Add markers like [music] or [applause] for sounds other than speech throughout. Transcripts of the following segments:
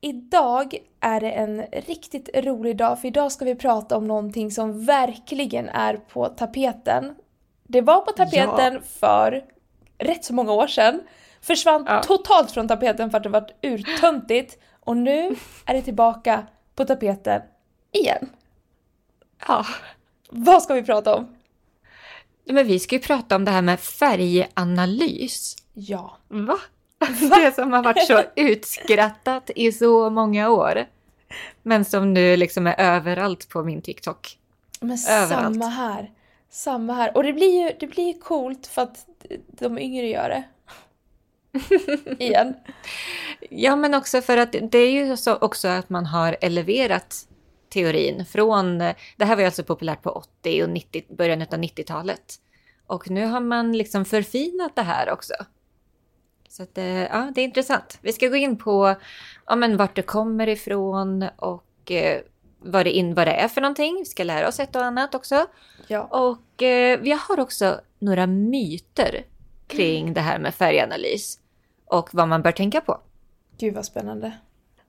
Idag är det en riktigt rolig dag för idag ska vi prata om någonting som verkligen är på tapeten. Det var på tapeten ja. för rätt så många år sedan, försvann ja. totalt från tapeten för att det var urtöntigt och nu är det tillbaka på tapeten igen. Ja. Vad ska vi prata om? Men vi ska ju prata om det här med färganalys. Ja. Va? Det som har varit så utskrattat i så många år. Men som nu liksom är överallt på min TikTok. Men överallt. samma här. Samma här. Och det blir ju det blir coolt för att de yngre gör det. [laughs] Igen. Ja, men också för att det är ju så också att man har eleverat teorin från... Det här var ju alltså populärt på 80 och 90, början av 90-talet. Och nu har man liksom förfinat det här också. Så att, eh, ja, det är intressant. Vi ska gå in på ja, men vart det kommer ifrån och eh, vad, det in, vad det är för någonting. Vi ska lära oss ett och annat också. Ja. Och eh, vi har också några myter kring mm. det här med färganalys och vad man bör tänka på. Gud vad spännande.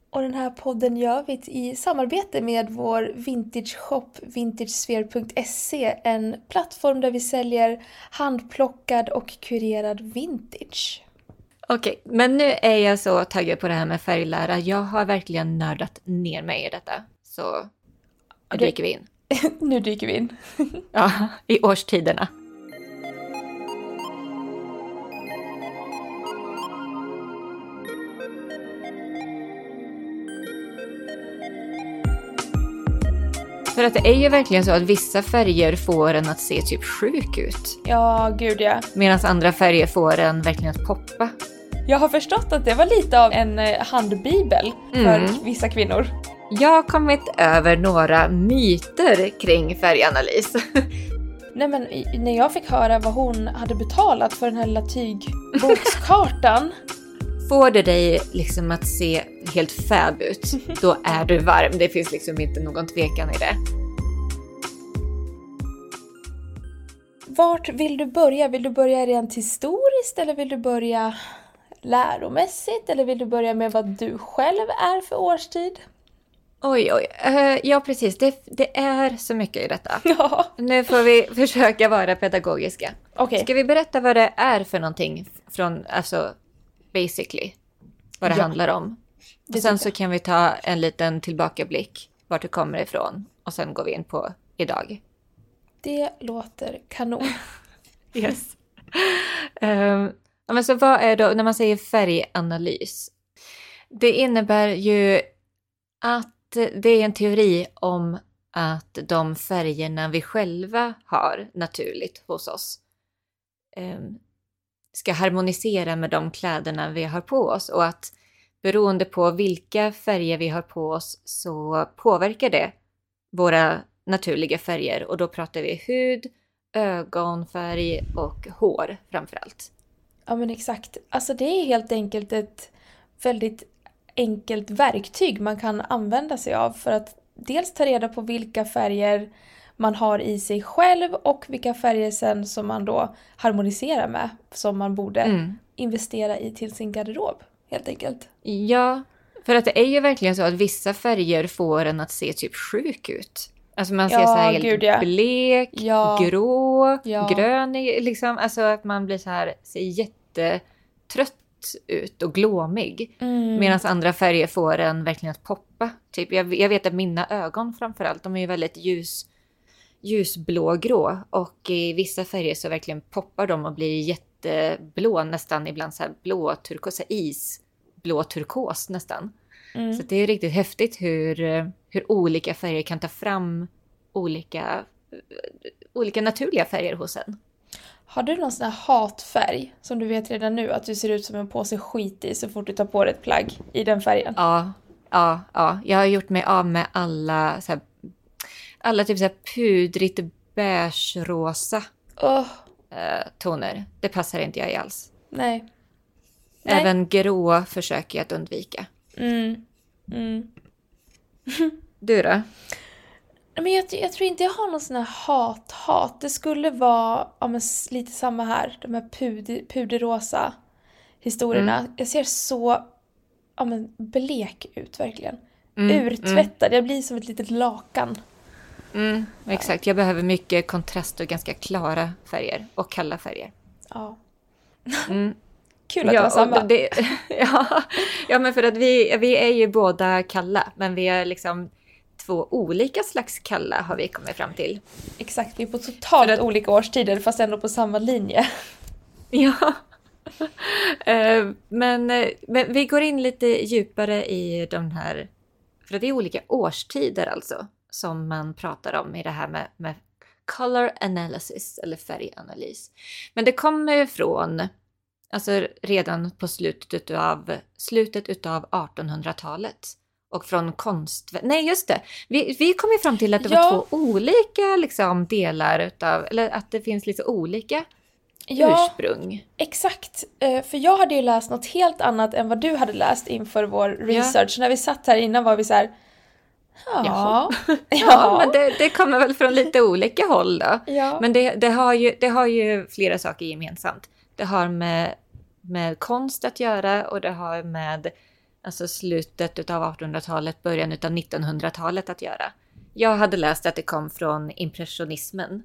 Och den här podden gör vi i samarbete med vår vintage shop vintagesphere.se. En plattform där vi säljer handplockad och kurerad vintage. Okej, okay, men nu är jag så taggad på det här med färglära. Jag har verkligen nördat ner mig i detta. Så nu dyker vi in. [laughs] nu dyker vi in. [laughs] ja, i årstiderna. För att det är ju verkligen så att vissa färger får en att se typ sjuk ut. Ja, gud ja. Medan andra färger får en verkligen att poppa. Jag har förstått att det var lite av en eh, handbibel för mm. vissa kvinnor. Jag har kommit över några myter kring färganalys. [laughs] Nej men när jag fick höra vad hon hade betalat för den här lilla tygbokskartan. [laughs] Får det dig liksom att se helt fab ut, då är du varm. Det finns liksom inte någon tvekan i det. Vart vill du börja? Vill du börja rent historiskt eller vill du börja läromässigt? Eller vill du börja med vad du själv är för årstid? Oj, oj. Uh, ja, precis. Det, det, är så mycket i detta. [laughs] Ja. Nu får vi [laughs] försöka vara pedagogiska. Okay. Ska vi berätta vad det är för någonting från, alltså, basically? Vad det ja. handlar om. Och sen så kan vi ta en liten tillbakablick vart det kommer ifrån. Och sen går vi in på idag. Det låter kanon. [laughs] yes. Um, men så vad är då, när man säger färganalys? Det innebär ju att det är en teori om att de färgerna vi själva har naturligt hos oss eh, ska harmonisera med de kläderna vi har på oss och att beroende på vilka färger vi har på oss så påverkar det våra naturliga färger och då pratar vi hud, ögonfärg och hår framför allt. Ja men exakt. Alltså det är helt enkelt ett väldigt enkelt verktyg man kan använda sig av för att dels ta reda på vilka färger man har i sig själv och vilka färger sen som man då harmoniserar med som man borde mm. investera i till sin garderob helt enkelt. Ja, för att det är ju verkligen så att vissa färger får en att se typ sjuk ut. Alltså man ser ja, så här helt gud, ja. blek, ja. grå, ja. grön liksom. Alltså att man blir så här, ser jättetrött ut och glåmig. Mm. Medan andra färger får en verkligen att poppa. Typ, jag, jag vet att mina ögon framförallt, de är ju väldigt ljus, ljusblågrå. Och i vissa färger så verkligen poppar de och blir jätteblå, nästan ibland så här blå turkos, is, blå turkos nästan. Mm. Så det är riktigt häftigt hur, hur olika färger kan ta fram olika, olika naturliga färger hos en. Har du någon sån här hatfärg som du vet redan nu att du ser ut som en påse skit i så fort du tar på dig ett plagg i den färgen? Ja, ja, ja. Jag har gjort mig av med alla så här, alla typ så här pudrigt beige-rosa oh. toner. Det passar inte jag i alls. Nej. Även Nej. grå försöker jag att undvika. Mm. Mm. [laughs] du då? Men jag, jag, tror inte jag har någon sån här hat-hat. Det skulle vara ja, men, lite samma här. De här puder, puderrosa historierna. Mm. Jag ser så ja, men blek ut verkligen. Mm, mm. Urtvättad, mm. jag blir som ett litet lakan. Mm, exakt, jag behöver mycket kontrast och ganska klara färger och kalla färger. Ja. Kul att ja, det var samma. Det, [laughs] ja, ja, men för att vi, vi är ju båda kalla, men vi är liksom två olika slags kalla har vi kommit fram till. Exakt, vi är på totalt att, olika årstider fast ändå på samma linje. [laughs] Ja. uh, men, eh, men vi går in lite djupare i de här, för det är olika årstider alltså som man pratar om i det här med, med color analysis eller färganalys. Men det kommer från, alltså redan på slutet av slutet utav 1800-talet och från konst... Nej, just det. Vi, vi kom ju fram till att det ja. var två olika liksom, delar utav, eller att det finns lite olika ja, ursprung. Exakt. Eh, för jag hade ju läst något helt annat än vad du hade läst inför vår research. Ja. När vi satt här innan var vi så här, Ja, [laughs] ja. ja men det, det, kommer väl från lite olika håll då. Ja. Men det, det, har ju, det har ju flera saker gemensamt. Det har med, med konst att göra och det har med alltså slutet av 1800-talet, början av 1900-talet att göra. Jag hade läst att det kom från impressionismen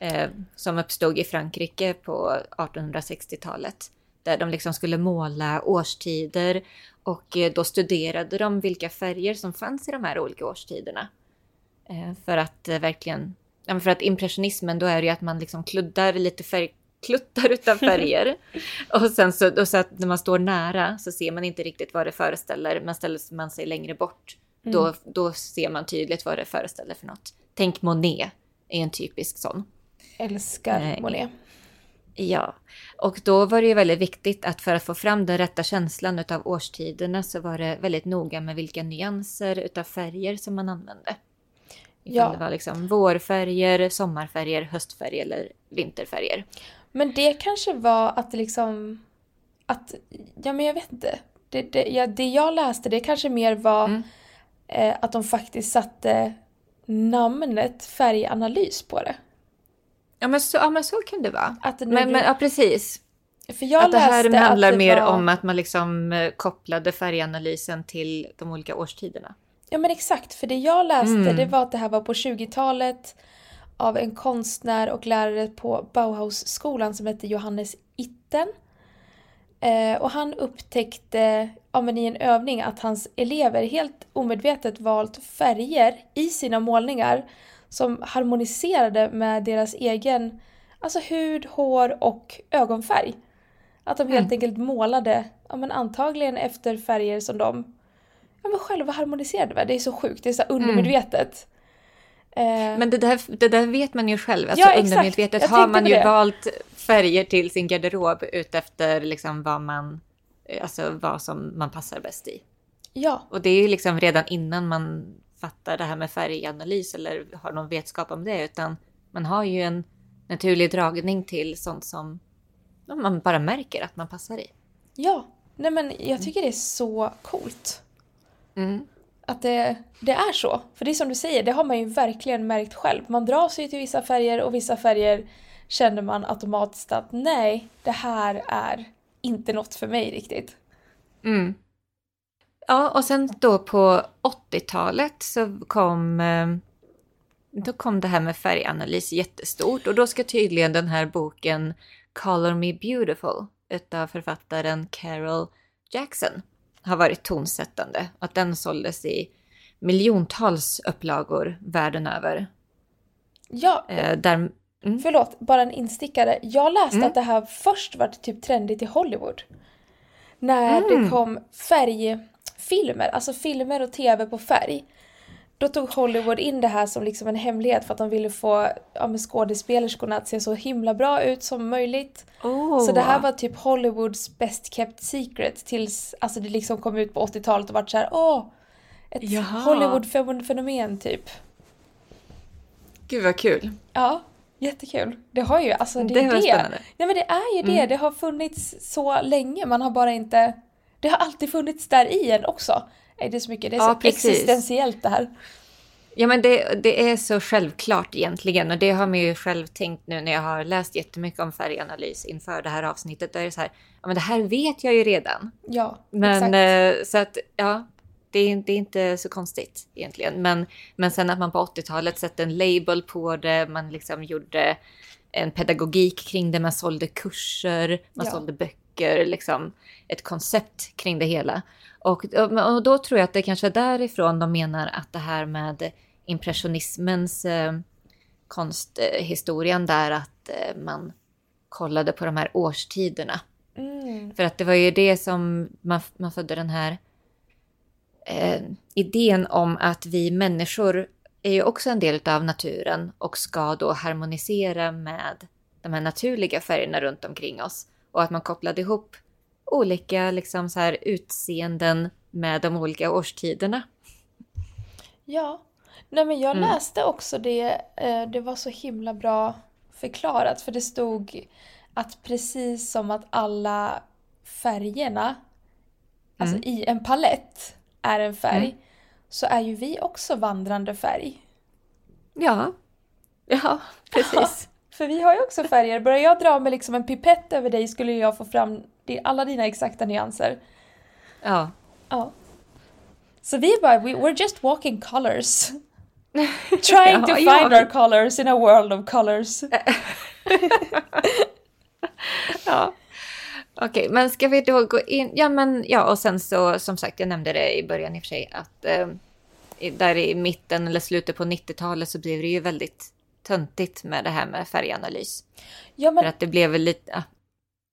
eh, som uppstod i Frankrike på 1860-talet. Där de liksom skulle måla årstider och eh, då studerade de vilka färger som fanns i de här olika årstiderna. Eh, för att eh, verkligen, för att impressionismen då är det ju att man liksom kluddar lite färg färgkluttar utav färger. [laughs] och sen så, och så att när man står nära så ser man inte riktigt vad det föreställer, men ställer man sig längre bort mm. då, då ser man tydligt vad det föreställer för något. Tänk Monet är en typisk sån. Älskar Monet. Ja, och då var det ju väldigt viktigt att för att få fram den rätta känslan utav årstiderna så var det väldigt noga med vilka nyanser utav färger som man använde. Ifall ja. det var liksom vårfärger, sommarfärger, höstfärger eller vinterfärger. Men det kanske var att liksom... Att, ja men jag vet inte. Det, det, ja, det jag läste det kanske mer var mm. eh, att de faktiskt satte namnet färganalys på det. Ja men så, ja, men så kan det vara. Att men, men, ja, precis. För jag att det här handlar det mer var... om att man liksom eh, kopplade färganalysen till de olika årstiderna. Ja men exakt, för det jag läste mm. det var att det här var på 20-talet av en konstnär och lärare på Bauhausskolan som hette Johannes Itten. Eh, och han upptäckte ja, men i en övning att hans elever helt omedvetet valt färger i sina målningar som harmoniserade med deras egen alltså hud, hår och ögonfärg. Att de helt mm. enkelt målade, ja men antagligen efter färger som de ja, men själva harmoniserade med. Det är så sjukt, det är så mm. undermedvetet. Mm. Men det där, det där vet man ju själv, alltså ja, undermedvetet har man ju det. valt färger till sin garderob utefter liksom vad man, alltså vad som man passar bäst i. Ja. Och det är ju liksom redan innan man fattar det här med färganalys eller har någon vetskap om det, utan man har ju en naturlig dragning till sånt som man bara märker att man passar i. Ja, nej men jag tycker det är så coolt. Mm. Att det, det är så. För det är som du säger, det har man ju verkligen märkt själv. Man drar sig till vissa färger och vissa färger känner man automatiskt att nej, det här är inte något för mig riktigt. Mm. Ja, och sen då på 80-talet så kom, eh, då kom det här med färganalys jättestort och då ska tydligen den här boken Color Me Beautiful utav författaren Carol Jackson ha varit tonsättande. Att den såldes i miljontals upplagor världen över. Ja, eh, där, mm. förlåt, bara en instickare. Jag läste mm. att det här först var typ trendigt i Hollywood. När mm. det kom färg filmer, alltså filmer och tv på färg. Då tog Hollywood in det här som liksom en hemlighet för att de ville få ja, skådespelerskorna att se så himla bra ut som möjligt. Oh. Så det här var typ Hollywoods best kept secret tills alltså det liksom kom ut på 80-talet och vart så här, åh! Ett Hollywood-fenomen typ. Gud vad kul. Ja, jättekul. Det har ju, alltså det, det är det. Spännande. Nej men det är ju det, mm. det har funnits så länge, man har bara inte det har alltid funnits där i en också. Det är så mycket, det är ja, så precis. existentiellt det här. Ja men det, det är så självklart egentligen och det har man ju själv tänkt nu när jag har läst jättemycket om färganalys inför det här avsnittet. Då är det så här, ja men det här vet jag ju redan. Ja, men, exakt. Eh, så att ja, det är, det är, inte så konstigt egentligen. Men, men sen att man på 80-talet sätter en label på det, man liksom gjorde en pedagogik kring det, man sålde kurser, man ja. sålde böcker, liksom ett koncept kring det hela. Och, och då tror jag att det kanske är därifrån de menar att det här med impressionismens eh, konsthistorien där att eh, man kollade på de här årstiderna. Mm. För att det var ju det som man, man födde den här eh, idén om att vi människor är ju också en del av naturen och ska då harmonisera med de här naturliga färgerna runt omkring oss. Och att man kopplade ihop olika liksom så här utseenden med de olika årstiderna. Ja, nej men jag mm. läste också det, eh, det var så himla bra förklarat för det stod att precis som att alla färgerna, alltså mm. i en palett är en färg, mm. så är ju vi också vandrande färg. Ja, ja precis. [laughs] För vi har ju också färger. Börjar jag dra med liksom en pipett över dig skulle jag få fram alla dina exakta nyanser. Ja. Ja. Så vi bara, we, we're just walking colors. [laughs] Trying to find our colors in a world of colors. [laughs] ja. Okej, okay, men ska vi då gå in? Ja, men ja, och sen så som sagt, jag nämnde det i början i och för sig att eh, där i mitten eller slutet på 90-talet så blev det ju väldigt töntigt med det här med färganalys. Ja, men... För att det blev väl lite,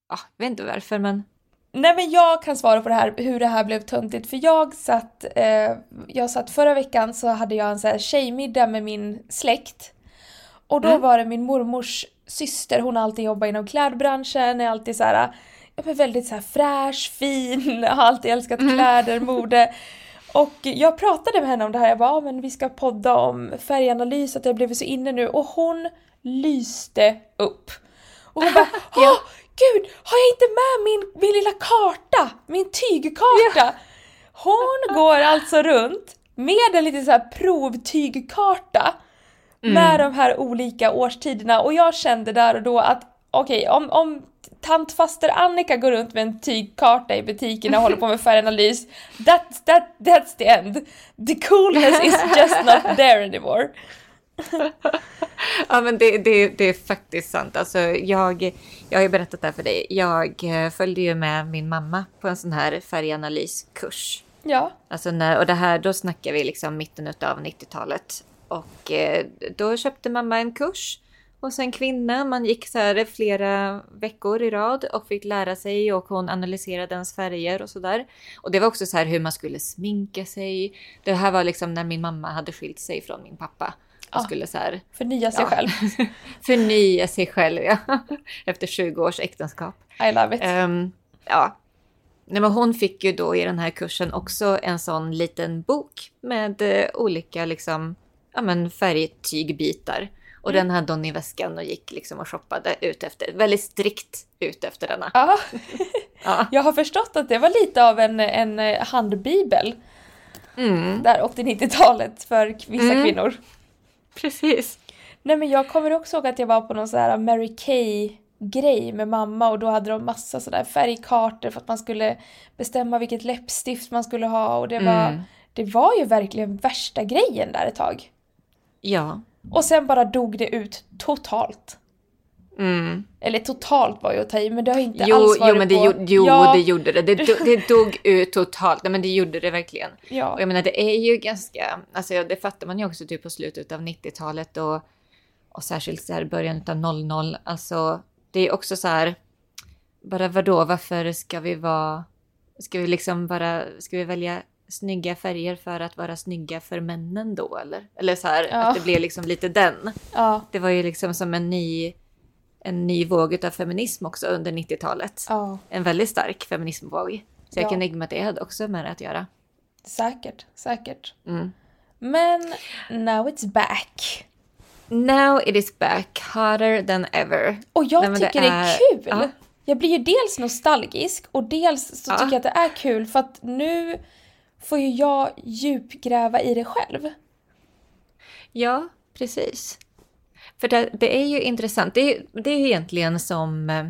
ja, jag vet inte varför men Nej men jag kan svara på det här, hur det här blev töntigt. För jag satt, eh, jag satt förra veckan så hade jag en så här tjejmiddag med min släkt. Och då mm. var det min mormors syster, hon har alltid jobbat inom klädbranschen, är alltid så här, ja, väldigt så här fräsch, fin, [laughs] har alltid älskat mm. kläder, mode. Och jag pratade med henne om det här, jag bara, men vi ska podda om färganalys, att jag blev så inne nu. Och hon lyste upp. Och hon bara, [laughs] ja gud, har jag inte med min, min lilla karta? Min tygkarta? Ja. Hon går alltså runt med en liten så här provtygkarta mm. med de här olika årstiderna och jag kände där och då att okej, okay, om, om tant faster Annika går runt med en tygkarta i butiken och håller på med färganalys, that's, that, that's the end. The coolness is just not there anymore. ja men det, det, det är faktiskt sant. Alltså, jag, jag har ju berättat det här för dig. Jag eh, följde ju med min mamma på en sån här färganalyskurs. Ja. Alltså när, och det här, då snackar vi liksom mitten av 90-talet. Och eh, då köpte mamma en kurs hos en kvinna. Man gick så här flera veckor i rad och fick lära sig och hon analyserade ens färger och sådär. Och det var också så här hur man skulle sminka sig. Det här var liksom när min mamma hade skilt sig från min pappa. Och skulle så här, förnya sig ja, själv. [laughs] förnya sig själv, ja. Efter 20 års äktenskap. I love it. Um, ja. Nej, men hon fick ju då i den här kursen också en sån liten bok med uh, olika liksom, ja, men färgtygbitar. Och mm. den hade hon i väskan och gick liksom och shoppade ut efter, väldigt strikt ut efter denna. Ja. [laughs] ja. Jag har förstått att det var lite av en, en eh, handbibel. Mm. Där 80-90-talet för vissa mm. kvinnor. Precis. Nej men jag kommer också ihåg att jag var på någon sån här Mary Kay grej med mamma och då hade de massa sådär färgkartor för att man skulle bestämma vilket läppstift man skulle ha och det var, mm. det var ju verkligen värsta grejen där ett tag. Ja. Och sen bara dog det ut totalt. Mm. Eller totalt var ju att ta i, men det har inte jo, alls varit jo, men det, på... Jo, ja. det gjorde det. Det, det dog ut totalt. Nej, men det gjorde det verkligen. Ja. Och jag menar, det är ju ganska... Alltså, det fattar man ju också typ på slutet av 90-talet och, och särskilt så här början av 00. Alltså, det är också så här... Bara vadå, varför ska vi vara... Ska vi liksom bara... Ska vi välja snygga färger för att vara snygga för männen då eller? Eller så här, ja. att det blev liksom lite den. Ja. Det var ju liksom som en ny en ny våg av feminism också under 90-talet. Ja. En väldigt stark feminismvåg. Så jag ja. kan tänka mig att det hade också med det att göra. Säkert, säkert. Mm. Men now it's back. Now it is back, harder than ever. Och jag Nej, tycker det är, det är kul. Ja. Jag blir ju dels nostalgisk och dels så tycker jag att det är kul för att nu får ju jag djupgräva i det själv. Ja, precis. För det, det är ju intressant. Det är, det är egentligen som... Eh,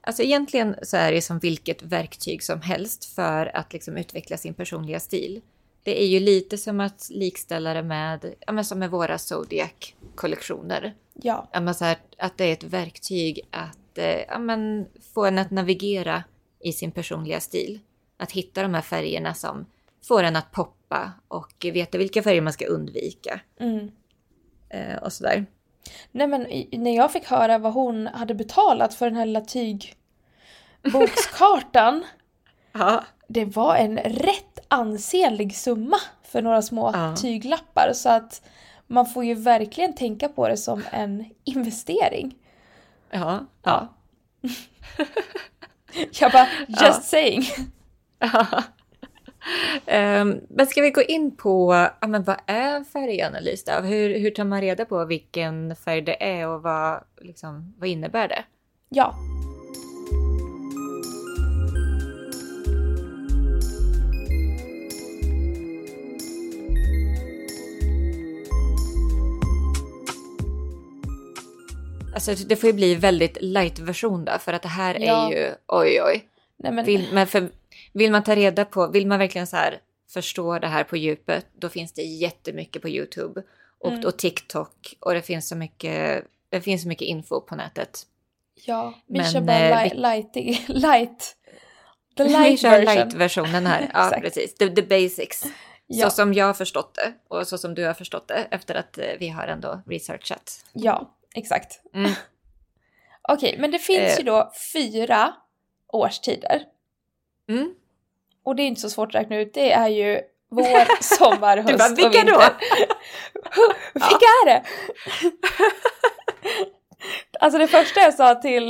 alltså egentligen så är det som vilket verktyg som helst för att liksom utveckla sin personliga stil. Det är ju lite som att likställa det med, ja, men som med våra Zodiac-kollektioner. Ja. Ja, men så här, att det är ett verktyg att eh, ja, men få en att navigera i sin personliga stil. Att hitta de här färgerna som får en att poppa och veta vilka färger man ska undvika. Mm. Eh, och sådär. Nej men när jag fick höra vad hon hade betalat för den här lilla tygbokskartan. [laughs] ja. Det var en rätt ansenlig summa för några små ja. tyglappar så att man får ju verkligen tänka på det som en investering. Ja. ja. [laughs] jag bara, just [laughs] ja. saying. Um, men ska vi gå in på ja, men vad är färganalys? Då? Hur, hur tar man reda på vilken färg det är och vad, liksom, vad innebär det? Ja. Alltså det får ju bli väldigt light-version då, för att det här ja. är ju oj oj. Nej, men... Vill, men för, vill man ta reda på, vill man verkligen så här förstå det här på djupet, då finns det jättemycket på YouTube och, mm. och TikTok och det finns så mycket, det finns så mycket info på nätet. Ja, vi men, kör bara eh, li light, [laughs] light. The [laughs] light vi kör light-versionen här, [laughs] ja precis, the, the basics. Ja. Så som jag har förstått det och så som du har förstått det efter att eh, vi har ändå researchat. Ja, exakt. Mm. Okej, men det finns eh. ju då fyra årstider. Mm. Och det är inte så svårt att räkna ut, det är ju vår, [laughs] sommar, höst bara, vilka och vinter. [laughs] Då? vilka är det? [laughs] Alltså det första jag sa till,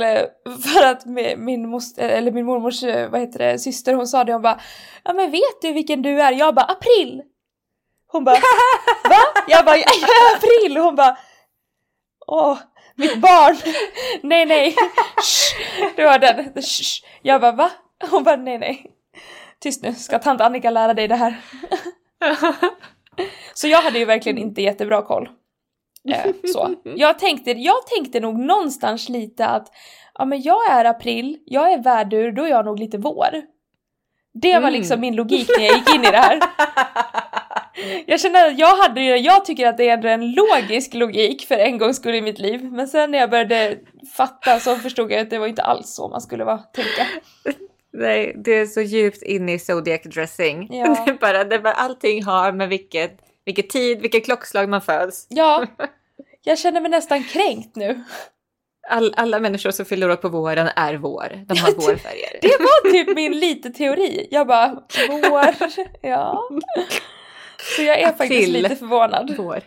för att min, moster, eller min mormors vad heter det, syster, hon sa det, hon bara Ja men vet du vilken du är? Jag bara april! Hon bara Va? Jag bara jag är april! Hon bara Åh, mitt barn! nej nej! Shh. Det var den. Shh. Jag bara va? Hon bara nej nej. Tyst nu, ska tant Annika lära dig det här? [laughs] så jag hade ju verkligen inte jättebra koll. Eh, så. [laughs] Jag, tänkte, jag tänkte nog någonstans lite att ja, men jag är april, jag är värdur, då är jag nog lite vår. Det var mm. liksom min logik när jag gick in i det här. [laughs] Jag känner att jag hade jag tycker att det är en logisk logik för en gångs skull i mitt liv. Men sen när jag började fatta så förstod jag att det var inte alls så man skulle vara, tänka. Nej, det är så djupt in i zodiac dressing. Ja. [laughs] Det är bara, det är bara, allting har med vilket, vilket tid, vilket klockslag man föds. Ja, [laughs] jag känner mig nästan kränkt nu. All, alla människor som fyller år på våren är vår. De har vårfärger. Det var typ min lite teori. Jag bara, vår, ja. Så jag är April, faktiskt lite förvånad. Vår.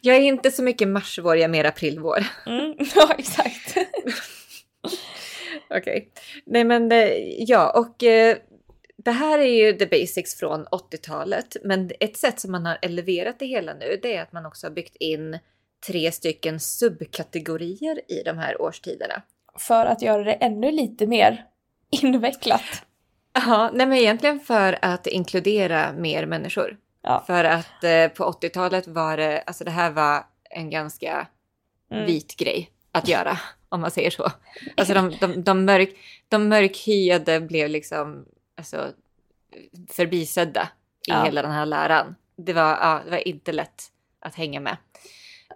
Jag är inte så mycket marsvår, jag är mer aprilvår. Mm, [laughs] ja, exakt. Okej. Okay. Nej men eh, ja, och eh, det här är ju the basics från 80-talet. Men ett sätt som man har eleverat det hela nu, det är att man också har byggt in tre stycken subkategorier i de här årstiderna. För att göra det ännu lite mer invecklat. Ja, nej men egentligen för att inkludera mer människor. Ja. För att eh, på 80-talet var det, alltså det här var en ganska mm. vit grej att göra, om man säger så. Alltså de, de, de, mörk, de mörkhyade blev liksom alltså, förbisedda i ja. hela den här läran. Det var, ja, det var inte lätt att hänga med.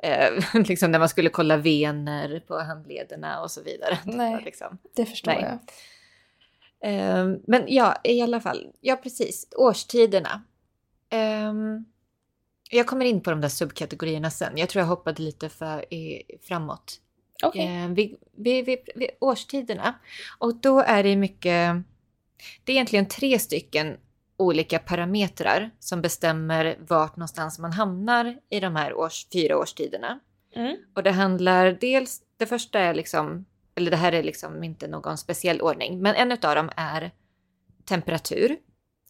Eh, [laughs] liksom när man skulle kolla vener på handlederna och så vidare. Nej, det, liksom. det förstår Nej. jag. Eh, men ja, i alla fall. Ja, precis. Årstiderna. Um, jag kommer in på de där subkategorierna sen. Jag tror jag hoppade lite för i, framåt. Okay. Uh, vid, vid, vid, vid, årstiderna. Och då är det mycket... Det är egentligen tre stycken olika parametrar som bestämmer vart någonstans man hamnar i de här års, fyra årstiderna. Mm. Och det handlar dels, det första är liksom, eller det här är liksom inte någon speciell ordning, men en av dem är temperatur.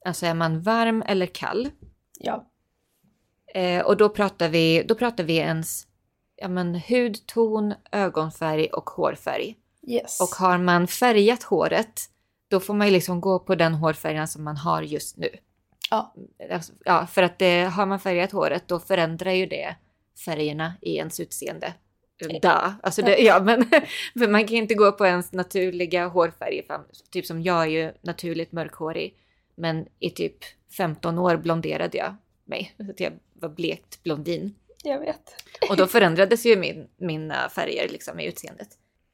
Alltså är man varm eller kall? Ja. Eh, och då pratar vi, då pratar vi ens ja, men, hudton, ögonfärg och hårfärg. Yes. Och har man färgat håret, då får man ju liksom gå på den hårfärgen som man har just nu. Ja. Alltså, ja, för att det, har man färgat håret då förändrar ju det färgerna i ens utseende. Eh, da. Alltså det, ja, men [laughs] för man kan inte gå på ens naturliga hårfärg. Typ som jag är ju naturligt mörkhårig. Men i typ 15 år blonderade jag mig. Så att jag var blekt blondin. Jag vet. Och då förändrades ju min, mina färger liksom i utseendet.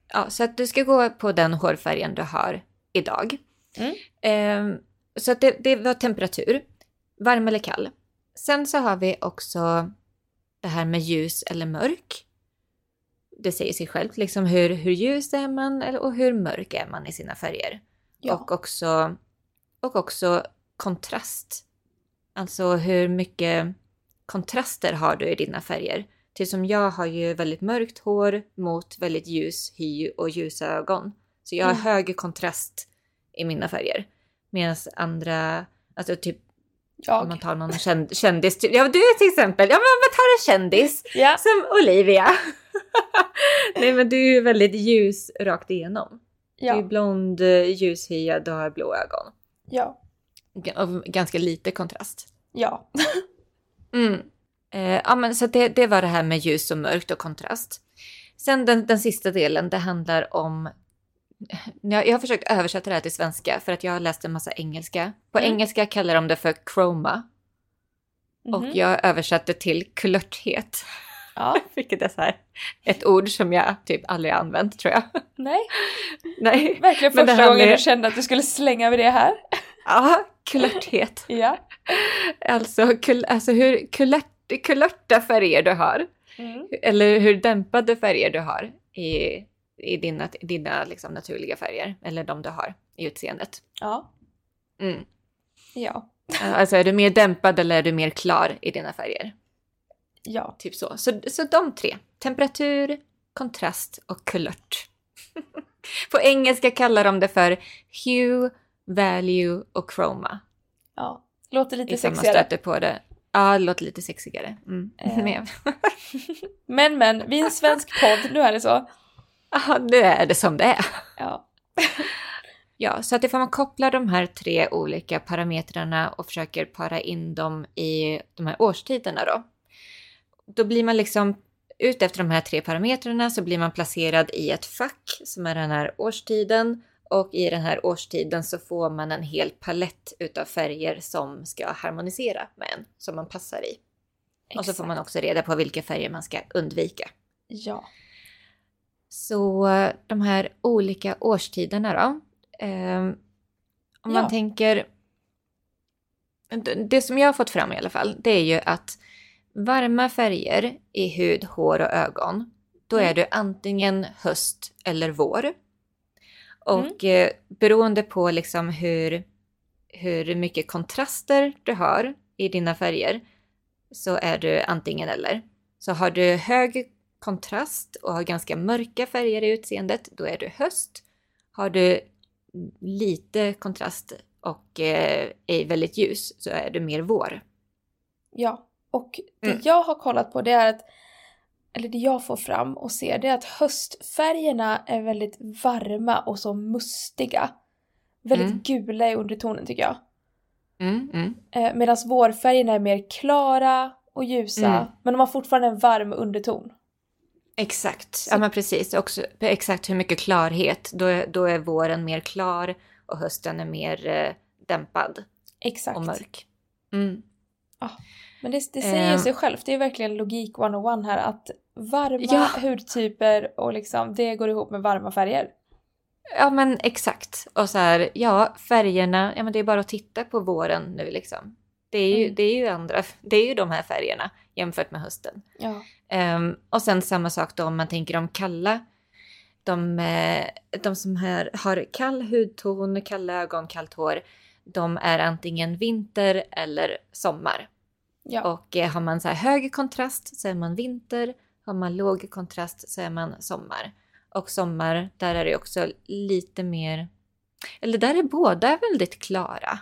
Ja, så att du ska gå på den hårfärgen du har idag. Mm. Eh, så att det, det var temperatur. Varm eller kall. Sen så har vi också det här med ljus eller mörk. Det säger sig självt, liksom hur, hur ljus är man och hur mörk är man i sina färger. Ja. Och, också, och också kontrast. Alltså hur mycket kontraster har du i dina färger? Till som jag har ju väldigt mörkt hår mot väldigt ljus hy och ljusa ögon. Så jag har mm. hög kontrast i mina färger. Medan andra, alltså typ jag. Om man tar någon känd, kändis, typ, ja du till exempel, ja men om man tar en kändis [laughs] ja. som Olivia. [laughs] Nej men du är väldigt ljus rakt igenom. Ja. Du är blond, ljushyad och har blå ögon. Ja. Och ganska lite kontrast. Ja. [laughs] mm. Eh, ja men så det, det var det här med ljus och mörkt och kontrast. Sen den, den sista delen, det handlar om [laughs] jag, jag har försökt översätta det här till svenska för att jag har läst en massa engelska. På mm. engelska kallar de det för chroma. Mm. Och mhm. jag översatte till kulörthet. Ja. [laughs] Vilket är så här, ett ord som jag typ aldrig använt tror jag. Nej. [laughs] Nej. Verkligen första Men gången är... du kände att du skulle slänga med det här. Ja, kulörthet. [laughs] ja. Alltså, kul, alltså hur kulört, kulörta färger du har. Mm. Eller hur dämpade färger du har i i dina, dina liksom naturliga färger, eller de du har i utseendet. Ja. Mm. Ja. alltså är du mer dämpad eller är du mer klar i dina färger? Ja. Typ så. Så, så de tre. Temperatur, kontrast och kulört. [laughs] På engelska kallar de det för hue, value och chroma. Ja, låter lite Ifall sexigare. man stöter på det. Ja, det låter lite sexigare. Mm. Eh. [laughs] [laughs] men men, vi är en svensk podd, nu är det så. Ja, nu är det som det är. Ja. [laughs] ja, så att ifall man kopplar de här tre olika parametrarna och försöker para in dem i de här årstiderna då. Då blir man liksom, ut efter de här tre parametrarna så blir man placerad i ett fack som är den här årstiden. Och i den här årstiden så får man en hel palett utav färger som ska harmonisera med en, som man passar i. Exakt. Och så får man också reda på vilka färger man ska undvika. Ja. Så de här olika årstiderna då. Eh, om ja. man tänker... Det som jag har fått fram i alla fall, det är ju att varma färger i hud, hår och ögon, då är mm. du antingen höst eller vår. Och mm. beroende på liksom hur, hur mycket kontraster du har i dina färger så är du antingen eller. Så har du hög kontrast och har ganska mörka färger i utseendet, då är du höst. Har du lite kontrast och eh, är väldigt ljus så är du mer vår. Ja, och det mm. jag har kollat på det är att, eller det jag får fram och ser det är att höstfärgerna är väldigt varma och så mustiga. Väldigt mm. gula i undertonen tycker jag. Mm, mm. Eh, Medan vårfärgerna är mer klara och ljusa mm. men de har fortfarande en varm underton. Exakt, så. ja men precis. Också, exakt hur mycket klarhet. Då är, då är våren mer klar och hösten är mer eh, dämpad. Exakt. Och mörk. Mm. Ah, men det, det säger uh, sig självt, det är verkligen logik 101 här att varma ja. hudtyper och liksom det går ihop med varma färger. Ja men exakt. Och så här, ja färgerna, ja men det är bara att titta på våren nu liksom. Det är ju, mm. det är ju andra, det är ju de här färgerna jämfört med hösten. Ja. Um, och sen samma sak då om man tänker om kalla. De, eh, de som här har kall hudton, kalla ögon, kallt hår. De är antingen vinter eller sommar. Ja. Och eh, har man så här hög kontrast så är man vinter. Har man låg kontrast så är man sommar. Och sommar, där är det också lite mer... Eller där är båda väldigt klara.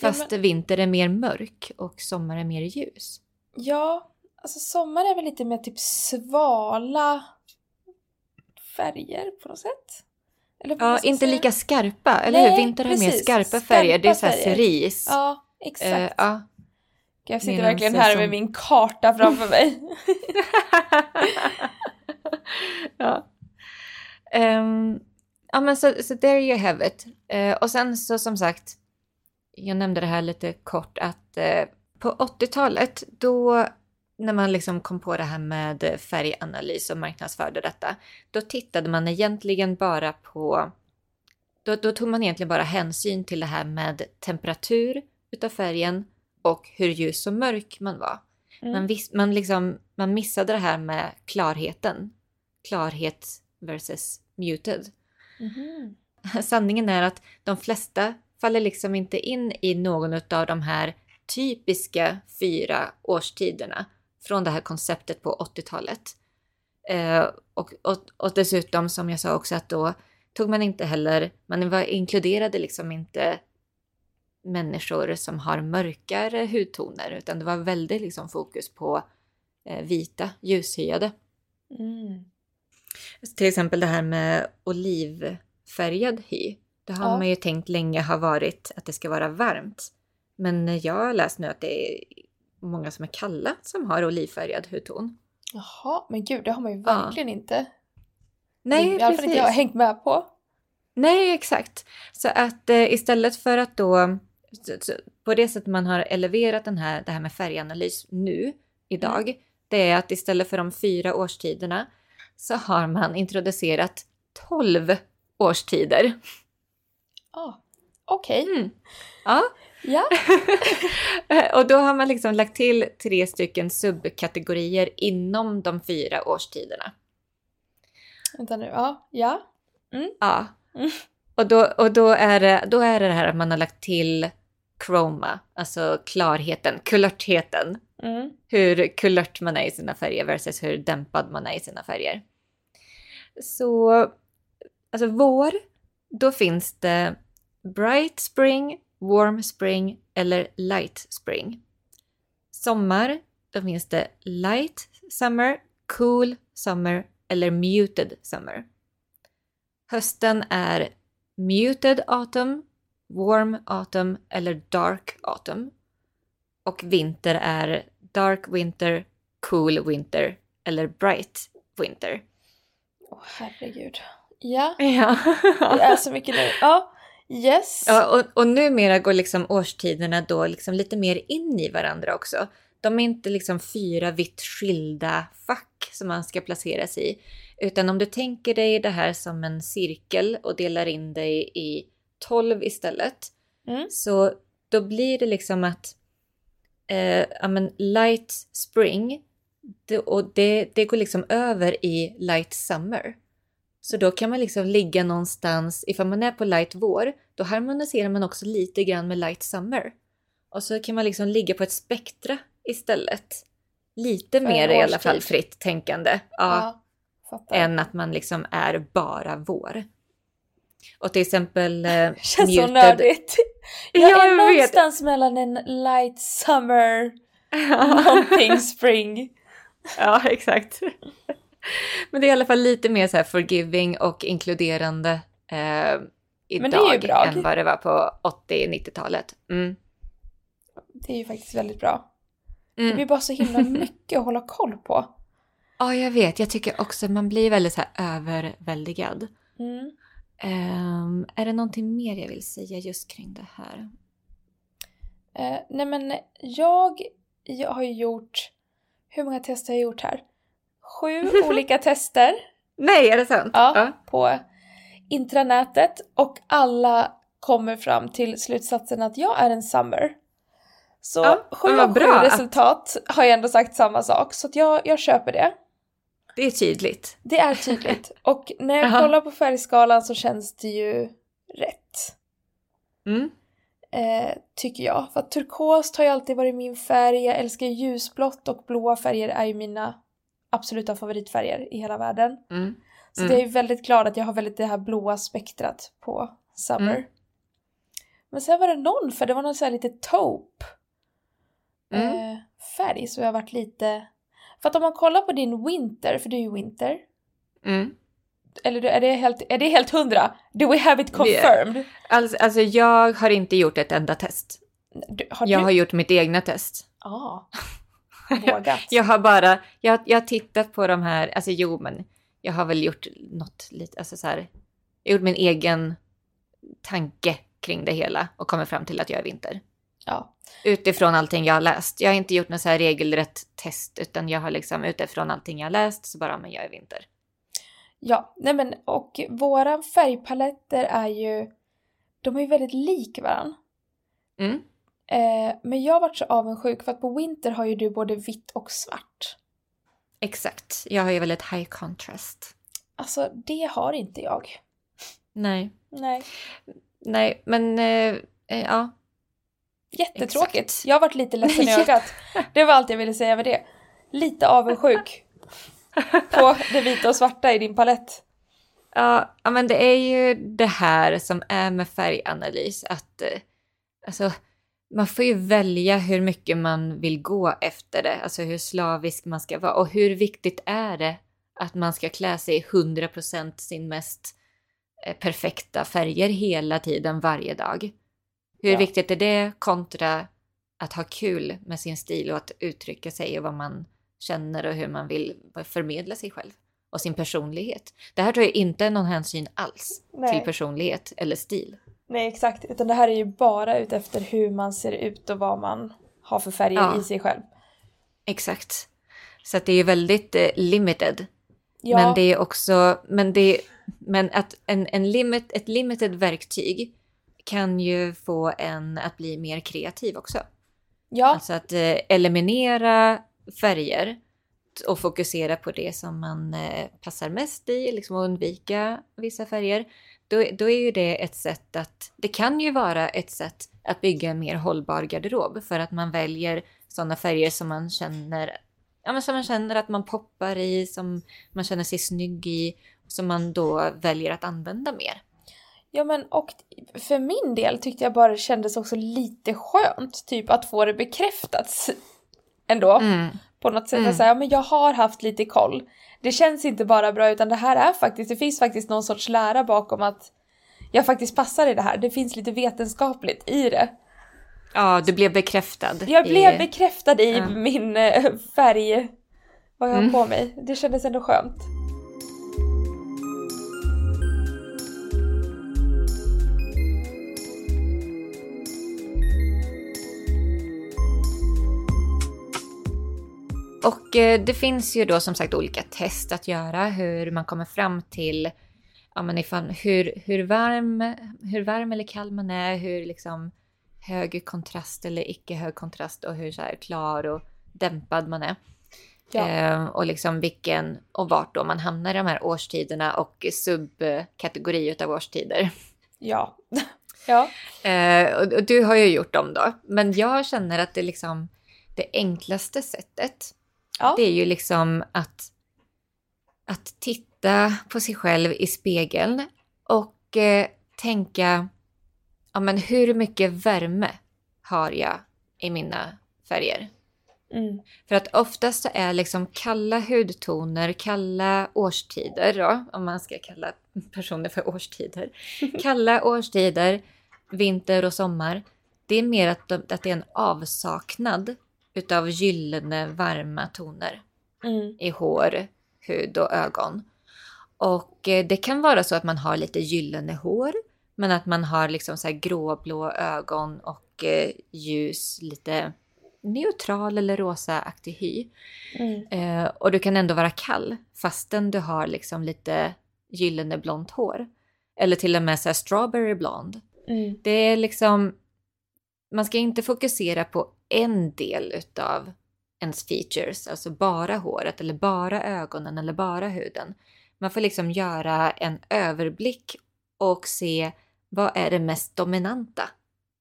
Fast ja, men... vinter är mer mörk och sommar är mer ljus. Ja, alltså sommar är väl lite mer typ svala färger på något sätt. Eller ja, inte säga? lika skarpa, eller Nej, hur? Vinter har mer skarpa färger, skarpa det är såhär cerise. Ja, exakt. Uh, ja. Jag sitter verkligen här som... med min karta framför mig. [laughs] ja. Um, ja men så, så there you have it. Uh, och sen så som sagt, jag nämnde det här lite kort att uh, på 80-talet då när man liksom kom på det här med färganalys och marknadsförde detta, då tittade man egentligen bara på... Då, då, tog man egentligen bara hänsyn till det här med temperatur utav färgen och hur ljus och mörk man var. Mm. Man, vis, man, liksom, man missade det här med klarheten. Klarhet versus muted. Mm. [laughs] Sanningen är att de flesta faller liksom inte in i någon av de här typiska fyra årstiderna från det här konceptet på 80-talet. Eh, och, och, och dessutom som jag sa också att då tog man inte heller, man var, inkluderade liksom inte människor som har mörkare hudtoner utan det var väldigt liksom fokus på eh, vita, ljushyade. Mm. Till exempel det här med olivfärgad hy. Det har ja. man ju tänkt länge har varit att det ska vara varmt. Men jag har läst nu att det är många som är kalla som har olivfärgad hudton. Jaha, men gud det har man ju verkligen ja. inte. Nej, I alla fall inte jag hängt med på. Nej, exakt. Så att eh, istället för att då på det sättet man har eleverat den här, det här med färganalys nu, idag, mm. det är att istället för de fyra årstiderna så har man introducerat tolv årstider. Oh, Okej. Okay. Mm. Ja. Ja. [laughs] och då har man liksom lagt till tre stycken subkategorier inom de fyra årstiderna. Vänta nu, ja. Ja. Mm. Ja. Mm. Och, då, och då, är det, då är det det här att man har lagt till chroma, alltså klarheten, kulörtheten. Mm. Hur kulört man är i sina färger versus hur dämpad man är i sina färger. Så, alltså vår, då finns det bright spring, warm spring eller light spring. Sommar, då finns det light summer, cool summer eller muted summer. Hösten är muted autumn, warm autumn eller dark autumn. Och vinter är dark winter, cool winter eller bright winter. Åh oh, herregud. Ja. [laughs] ja. det är så mycket nu. Ja. Yes. Ja, och, och numera går liksom årstiderna då liksom lite mer in i varandra också. De är inte liksom fyra vitt skilda fack som man ska placeras i. Utan om du tänker dig det här som en cirkel och delar in dig i 12 istället. Mm. Så då blir det liksom att eh, ja, men light spring det, och det, det går liksom över i light summer. Så då kan man liksom ligga någonstans, ifall man är på light vår, då harmoniserar man också lite grann med light summer. Och så kan man liksom ligga på ett spektra istället. Lite För mer i alla fall fritt tänkande. Ja, ja än att man liksom är bara vår. Och till exempel... Eh, [laughs] Känns muted. så nördigt. Jag, jag är någonstans vet. mellan en light summer, [laughs] någonting spring. ja, exakt. [laughs] Men det är i alla fall lite mer så här forgiving och inkluderande eh, idag än vad det var på 80-90-talet. Mm. Det är ju faktiskt väldigt bra. Mm. Det blir bara så himla mycket att hålla koll på. Ja, jag vet. Jag tycker också man blir väldigt så här överväldigad. Mm. Um, är det någonting mer jag vill säga just kring det här? Uh, nej men jag, jag har gjort, hur många tester har jag gjort här? Sju [laughs] olika tester. Nej, är det sant? Ja, ja, på intranätet och alla kommer fram till slutsatsen att jag är en summer. Så ja, sju av sju resultat har jag ändå sagt samma sak så att jag, jag köper det. Det är tydligt. Det är tydligt. [laughs] Och när jag kollar på färgskalan så känns det ju rätt. Mm. Eh, tycker jag. För att turkost har ju alltid varit min färg. Jag älskar ljusblått och blåa färger är ju mina absoluta favoritfärger i hela världen. Mm. Så mm. jag är väldigt glad att jag har väldigt det här blåa spektrat på Summer. Mm. Men sen var det någon för det var någon sån här lite taupe mm. eh, färg så jag varit lite för att om man kollar på din Winter, för du är ju Winter. Mm. Eller är det, helt, är det helt hundra? Do we have it confirmed? Alltså, alltså jag har inte gjort ett enda test. Du, har jag du... har gjort mitt egna test. Ja, [laughs] vågat. jag har bara, jag, jag har tittat på de här, alltså jo men jag har väl gjort något lite, alltså så här, jag har gjort min egen tanke kring det hela och kommit fram till att jag är vinter. Ja. Utifrån allting jag har läst. Jag har inte gjort något så här regelrätt test utan jag har liksom utifrån allting jag har läst så bara, men jag är vinter. Ja, nej men och våra färgpaletter är ju, de är ju väldigt lik varandra. Mm. Eh, men jag varit så avundsjuk för att på Winter har ju du både vitt och svart. Exakt, jag har ju väldigt high contrast. Alltså det har inte jag. Nej. Nej. Nej, men eh, eh ja. Jättetråkigt. Exakt. Jag har varit lite ledsen i [laughs] ögat. Det var allt jag ville säga med det. Lite avundsjuk på det vita och svarta i din palett. Ja, men det är ju det här som är med färganalys. Att eh, alltså, man får ju välja hur mycket man vill gå efter det. Alltså hur slavisk man ska vara. Och hur viktigt är det att man ska klä sig 100% sin mest eh, perfekta färger hela tiden, varje dag. Hur ja. viktigt är det kontra att ha kul med sin stil och att uttrycka sig och vad man känner och hur man vill förmedla sig själv och sin personlighet. Det här tror jag inte någon hänsyn alls Nej. till personlighet eller stil. Nej exakt, utan det här är ju bara utefter hur man ser ut och vad man har för färger ja. i sig själv. Exakt. Så att det är väldigt eh, limited. Ja. Men det är också, men det men att en, en limit, ett limited verktyg kan ju få en att bli mer kreativ också. Ja. Alltså att eh, eliminera färger och fokusera på det som man eh, passar mest i, liksom att undvika vissa färger. Då, då är ju det ett sätt att, det kan ju vara ett sätt att bygga en mer hållbar garderob för att man väljer sådana färger som man känner, ja men som man känner att man poppar i, som man känner sig snygg i, som man då väljer att använda mer. Ja men och för min del tyckte jag bara det kändes också lite skönt typ att få det bekräftat ändå. Mm. På något sätt mm. att säga, men jag har haft lite koll. Det känns inte bara bra utan det här är faktiskt, det finns faktiskt någon sorts lära bakom att jag faktiskt passar i det här. Det finns lite vetenskapligt i det. Ja, du blev bekräftad. Jag i... blev bekräftad i ja. min äh, färg, vad jag har mm. på mig. Det kändes ändå skönt. Och eh, det finns ju då som sagt olika test att göra hur man kommer fram till ja, men ifall, hur, hur, varm, hur varm eller kall man är, hur liksom hög kontrast eller icke hög kontrast och hur så klar och dämpad man är. Ja. Eh, och liksom vilken och vart då man hamnar i de här årstiderna och subkategori av årstider. Ja. [laughs] ja. Eh, och, och, du har ju gjort dem då. Men jag känner att det liksom det enklaste sättet Ja. Det är ju liksom att, att titta på sig själv i spegeln och eh, tänka, ja men hur mycket värme har jag i mina färger? Mm. För att oftast så är liksom kalla hudtoner, kalla årstider då, om man ska kalla personer för årstider. [laughs] Kalla årstider, vinter och sommar. Det är mer att, de, att det är en avsaknad utav gyllene varma toner mm. i hår, hud och ögon. Och eh, det kan vara så att man har lite gyllene hår, men att man har liksom så här gråblå ögon och eh, ljus, lite neutral eller rosaaktig hy. Mm. Eh, och du kan ändå vara kall fastän du har liksom lite gyllene blont hår. Eller till och med så strawberry blond. Mm. Det är liksom, man ska inte fokusera på en del utav ens features, alltså bara håret eller bara ögonen eller bara huden. Man får liksom göra en överblick och se vad är det mest dominanta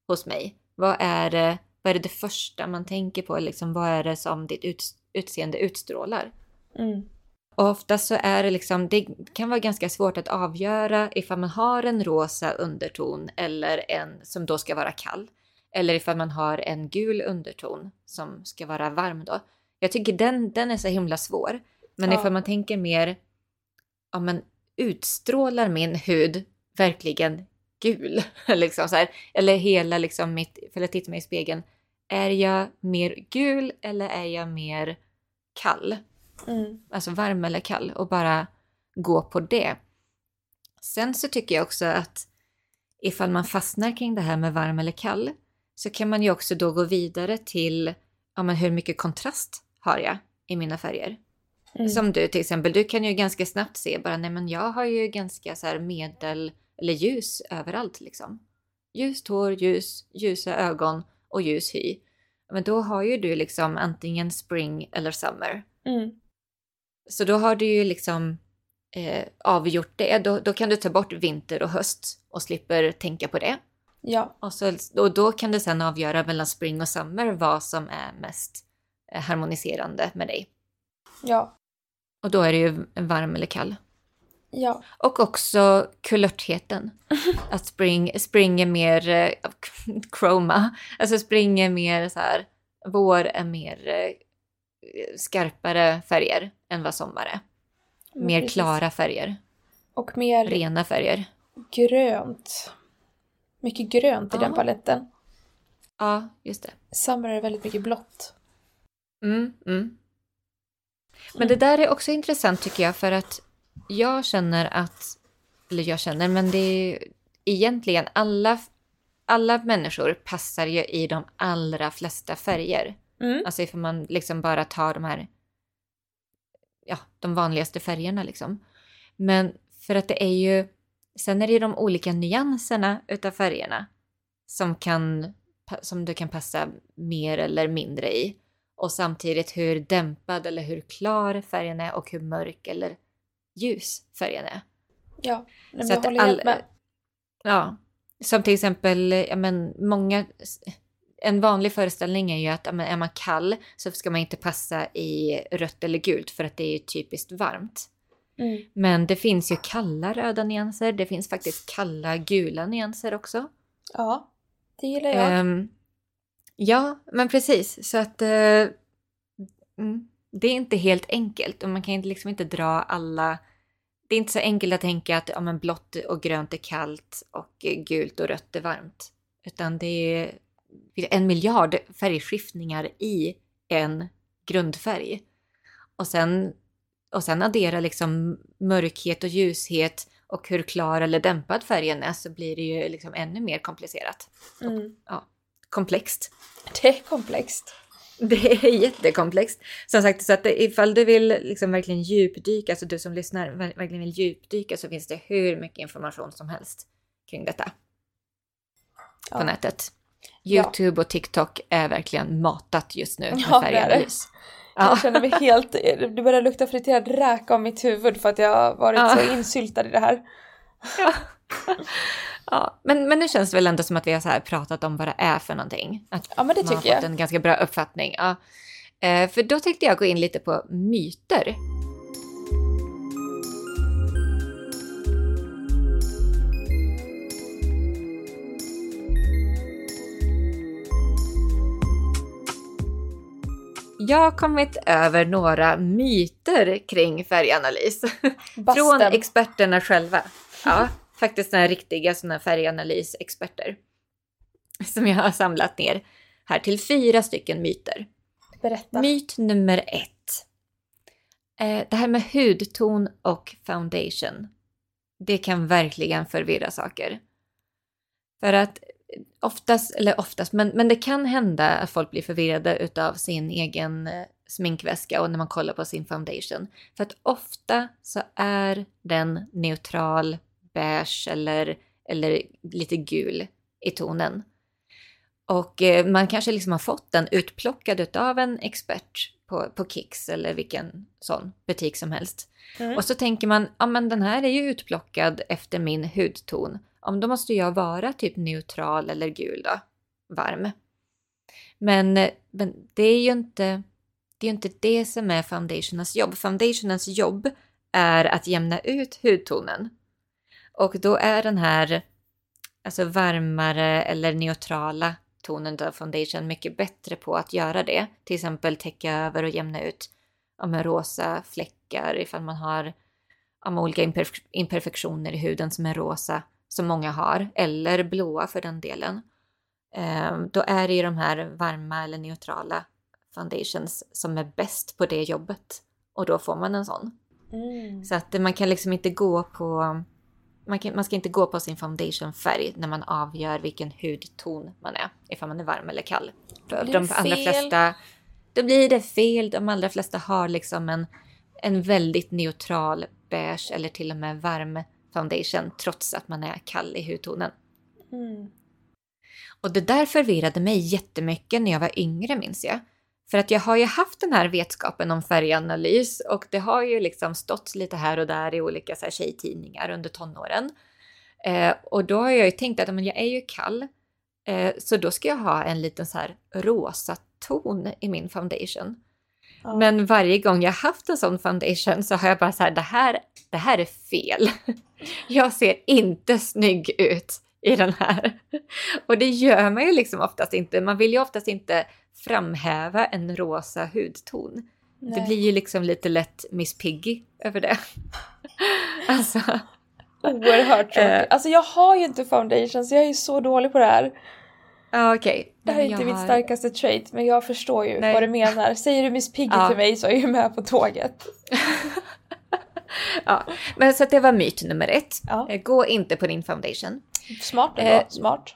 hos mig? Vad är det, vad är det, det första man tänker på? Liksom, vad är det som ditt ut, utseende utstrålar? Mm. Och oftast så är det liksom, det kan vara ganska svårt att avgöra ifall man har en rosa underton eller en som då ska vara kall. Eller ifall man har en gul underton som ska vara varm då. Jag tycker den, den är så himla svår. Men ja. ifall man tänker mer, ja men utstrålar min hud verkligen gul? [laughs] liksom så här. Eller hela liksom mitt, för jag tittar mig i spegeln, är jag mer gul eller är jag mer kall? Mm. Alltså varm eller kall och bara gå på det. Sen så tycker jag också att ifall man fastnar kring det här med varm eller kall så kan man ju också då gå vidare till ja, men hur mycket kontrast har jag i mina färger? Mm. Som du till exempel, du kan ju ganska snabbt se bara nej men jag har ju ganska så här medel eller ljus överallt liksom. Ljust hår, ljus, ljusa ögon och ljus hy. Men då har ju du liksom antingen spring eller summer. Mm. Så då har du ju liksom eh, avgjort det. Då, då kan du ta bort vinter och höst och slipper tänka på det. Ja. Och, så, och då kan du sen avgöra mellan spring och summer vad som är mest eh, harmoniserande med dig. Ja. Och då är det ju varm eller kall. Ja. Och också kulörtheten. [laughs] Att spring, spring är mer eh, [laughs] chroma. Alltså spring är mer så här, vår är mer eh, skarpare färger än vad sommar är. Mer Precis. klara färger. Och mer rena färger. Grönt. Mycket grönt i den paletten. Ja, just det. Summer är väldigt mycket blått. Mm, mm. Men det där är också intressant tycker jag för att jag känner att, eller jag känner, men det är egentligen alla, alla människor passar ju i de allra flesta färger. Mm. Alltså ifall man liksom bara tar de här, ja, de vanligaste färgerna liksom. Men för att det är ju, sen är det de olika nyanserna utav färgerna som kan, som du kan passa mer eller mindre i. Och samtidigt hur dämpad eller hur klar färgen är och hur mörk eller ljus färgen är. Ja, men så jag håller all, med. Ja, som till exempel, ja men många, en vanlig föreställning är ju att ja, är man kall så ska man inte passa i rött eller gult för att det är typiskt varmt. Mm. Men det finns ju kalla röda nyanser, det finns faktiskt kalla gula nyanser också. Ja, det gillar jag. Um, ja, men precis. Så att uh, mm, det är inte helt enkelt och man kan liksom inte dra alla... Det är inte så enkelt att tänka att ja, men blått och grönt är kallt och gult och rött är varmt. Utan det är en miljard färgskiftningar i en grundfärg. Och sen, och sen addera liksom mörkhet och ljushet och hur klar eller dämpad färgen är så blir det ju liksom ännu mer komplicerat. Mm. Och, ja, komplext. Det är komplext. Det är jättekomplext. Som sagt, så att ifall du vill liksom verkligen djupdyka, alltså du som lyssnar verkligen vill djupdyka så finns det hur mycket information som helst kring detta på ja. nätet. Youtube ja. och TikTok är verkligen matat just nu med ja, färganalys. Ja. Jag känner mig helt, det börjar lukta friterad räka om mitt huvud för att jag har varit ja. så insyltad i det här. Ja. ja. Men, men nu känns det väl ändå som att vi har så här pratat om vad det är för någonting. Att ja men det tycker jag. Man har fått en ganska bra uppfattning. Ja. Eh, för då tänkte jag gå in lite på myter. Jag har kommit över några myter kring färganalys. [laughs] Från experterna själva. Ja, [laughs] faktiskt sådana riktiga såna färganalysexperter. [laughs] Som jag har samlat ner här till fyra stycken myter. Berätta. Myt nummer ett. Eh, det här med hudton och foundation. Det kan verkligen förvirra saker. För att oftast, eller oftast, men, men det kan hända att folk blir förvirrade utav sin egen eh, sminkväska och när man kollar på sin foundation. För att ofta så är den neutral, beige eller, eller lite gul i tonen. Och eh, man kanske liksom har fått den utplockad utav en expert på, på Kicks eller vilken sån butik som helst. Mm. Och så tänker man, ja men den här är ju utplockad efter min hudton om då måste jag vara typ neutral eller gul då, varm. Men, men det är ju inte det, är inte det som är foundationens jobb. Foundationens jobb är att jämna ut hudtonen. Och då är den här alltså varmare eller neutrala tonen av foundation mycket bättre på att göra det. Till exempel täcka över och jämna ut om rosa fläckar ifall man har om olika imperf imperfektioner i huden som är rosa som många har, eller blåa för den delen. eh, då är det ju de här varma eller neutrala foundations som är bäst på det jobbet. Och då får man en sån. Mm. Så att man kan liksom inte gå på man, kan, man ska inte gå på sin foundationfärg när man avgör vilken hudton man är. Ifall man är varm eller kall. För de allra flesta, då blir det fel. De allra flesta har liksom en, en väldigt neutral beige eller till och med varm foundation trots att man är kall i hudtonen. Mm. Och det där förvirrade mig jättemycket när jag var yngre minns jag. För att jag har ju haft den här vetskapen om färganalys och det har ju liksom stått lite här och där i olika så här tjejtidningar under tonåren. Eh, och då har jag ju tänkt att men jag är ju kall, eh, så då ska jag ha en liten så här rosa ton i min foundation. Ja. Men varje gång jag haft en sån foundation så har jag bara så här, det här, det här är fel. [laughs] Jag ser inte snygg ut i den här. Och det gör man ju liksom oftast inte. Man vill ju oftast inte framhäva en rosa hudton. Nej. Det blir ju liksom lite lätt Miss Piggy över det. [laughs] alltså. Oerhört tråkigt. Uh, alltså jag har ju inte foundation så jag är ju så dålig på det här. Ja okej. Okay. Det här är inte har... mitt starkaste trait men jag förstår ju Nej. vad du menar. Säger du Miss Piggy ja. till mig så är jag med på tåget. [laughs] [laughs] ja, men så det var myt nummer ett. Ja. Eh, gå inte på din foundation. Smart ändå. Eh, Smart.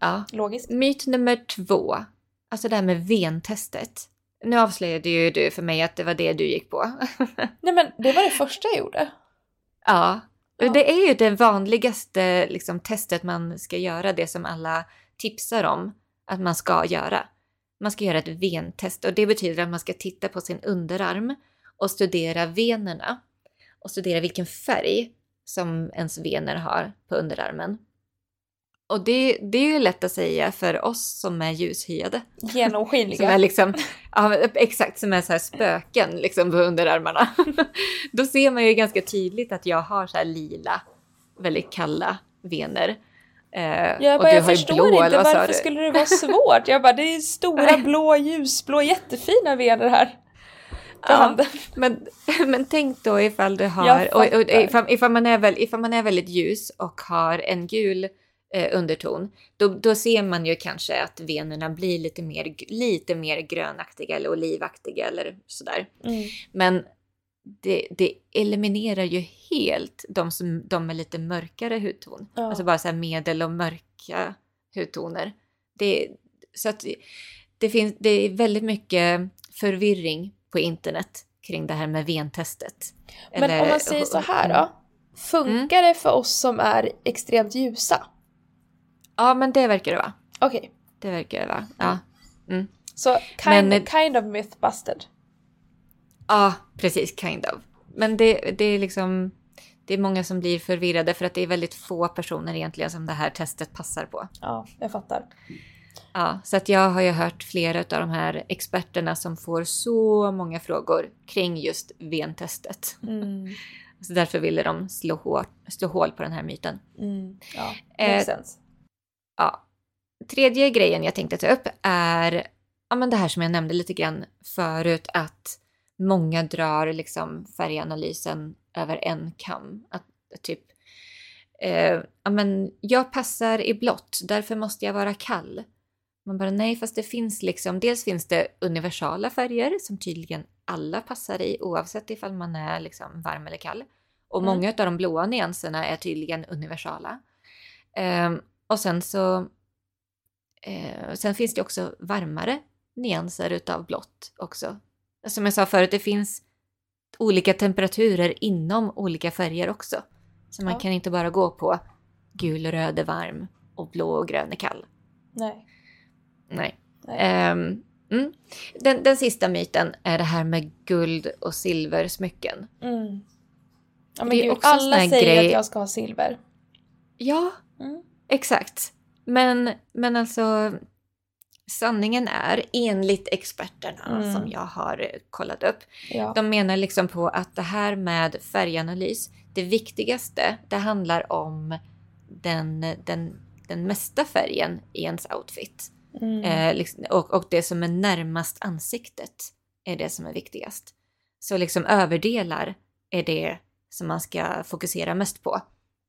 Ja. Logiskt. Myt nummer två. Alltså det här med ventestet. Nu avslöjade ju du för mig att det var det du gick på. [laughs] Nej men det var det första jag gjorde. Ja. ja. Det är ju det vanligaste liksom, testet man ska göra, det som alla tipsar om att man ska göra. Man ska göra ett ventest och det betyder att man ska titta på sin underarm och studera venerna och studera vilken färg som ens vener har på underarmen. Och det, det är ju lätt att säga för oss som är ljushyade. Genomskinliga. som är liksom, ja, exakt, som är så här spöken liksom på underarmarna. [laughs] Då ser man ju ganska tydligt att jag har så här lila, väldigt kalla vener. Eh, jag, bara, jag förstår inte, varför skulle det vara svårt? Jag bara, det är stora [laughs] blå, ljusblå, jättefina vener här. Ja, men, [laughs] men tänk då ifall du har, och, och, ifall, ifall, man är väl, ifall man är väldigt ljus och har en gul eh, underton, då, då ser man ju kanske att venerna blir lite mer, lite mer grönaktiga eller olivaktiga eller sådär. Mm. Men det, det, eliminerar ju helt de, som, de med lite mörkare hudton. Ja. Alltså bara så medel och mörka hudtoner. Det, så att det, finns, det är väldigt mycket förvirring på internet kring det här med ventestet. Men Eller, om man säger så här då. Mm. Funkar mm. det för oss som är extremt ljusa? Ja, men det verkar det vara. Okej. Okay. Det verkar det vara, ja. Mm. Så kind, men, kind of myth busted? Ja, precis, kind of. Men det, det är liksom... Det är många som blir förvirrade för att det är väldigt få personer egentligen som det här testet passar på. Ja, jag fattar. Ja, så att jag har ju hört flera av de här experterna som får så många frågor kring just ventestet. Mm. [laughs] Så därför ville de slå, hår, slå hål på den här myten. Mm. Ja, eh, ja. Tredje grejen jag tänkte ta upp är ja, men det här som jag nämnde lite grann förut, att många drar liksom färganalysen över en kam. Att, typ, eh, ja, men jag passar i blått, därför måste jag vara kall. Man bara nej, fast det finns liksom, dels finns det universala färger som tydligen alla passar i oavsett ifall man är liksom varm eller kall. Och mm. många av de blåa nyanserna är tydligen universala. Um, och sen så uh, sen finns det också varmare nyanser utav blått också. Som jag sa förut, det finns olika temperaturer inom olika färger också. Så man ja. kan inte bara gå på gul, röd är varm och blå och grön är kall. Nej. Nej. Um, mm. den, den sista myten är det här med guld och silversmycken. Mm. Ja, men gud, alla säger grej... att jag ska ha silver. Ja, mm. exakt. Men, men alltså sanningen är, enligt experterna mm. som jag har kollat upp, ja. de menar liksom på att det här med färganalys, det viktigaste, det handlar om den, den, den mesta färgen i ens outfit. Mm. Eh, liksom, och, och det som är närmast ansiktet är det som är viktigast. Så liksom överdelar är det som man ska fokusera mest på.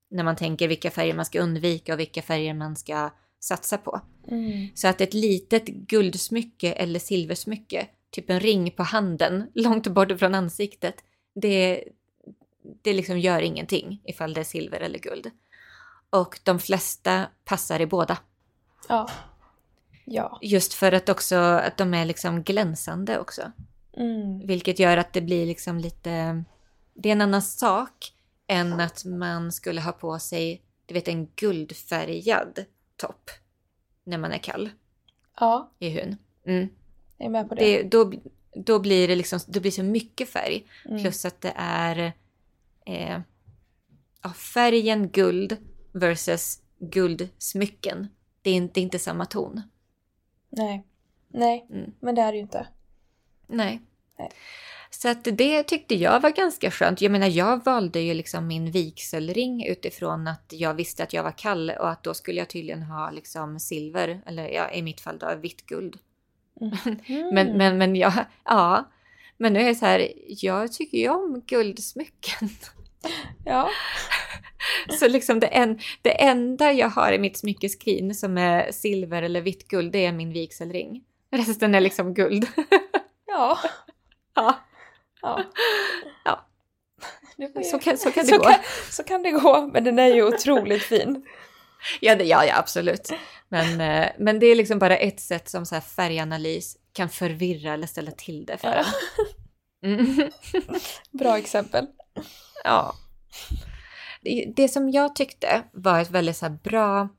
När man tänker vilka färger man ska undvika och vilka färger man ska satsa på. Mm. Så att ett litet guldsmycke eller silversmycke, typ en ring på handen [laughs] långt bort från ansiktet, det, det liksom gör ingenting ifall det är silver eller guld. Och de flesta passar i båda. Ja. Ja. Just för att också att de är liksom glänsande också. Mm. Vilket gör att det blir liksom lite... Det är en annan sak än att man skulle ha på sig, du vet en guldfärgad topp när man är kall. Ja. I hyn. Mm. Jag är med på det. det då, då blir det liksom, det blir så mycket färg. Mm. Plus att det är eh, färgen guld versus guldsmycken. Det är inte, inte samma ton. Nej. Nej, Mm. men det är det ju inte. Nej. Nej. Så att det tyckte jag var ganska skönt. Jag menar, jag valde ju liksom min vigselring utifrån att jag visste att jag var kall och att då skulle jag tydligen ha liksom silver, eller ja, i mitt fall då vitt guld. Mm. [laughs] Men, men, men jag, ja. Men nu är det så här, jag tycker ju om guldsmycken. Ja. [laughs] [laughs] Så liksom det, en, det enda jag har i mitt smyckeskrin som är silver eller vitt guld, det är min vigselring. Resten är liksom guld. [laughs] Ja. Ja. Ja. Ja. Så kan, så kan det så gå. Kan, så kan det gå, men den är ju otroligt fin. Ja, det, ja, ja, absolut. Men, eh, men det är liksom bara ett sätt som så färganalys kan förvirra eller ställa till det för Ja. Mm. [laughs] Bra exempel. Ja. Det, som jag tyckte var ett väldigt så bra,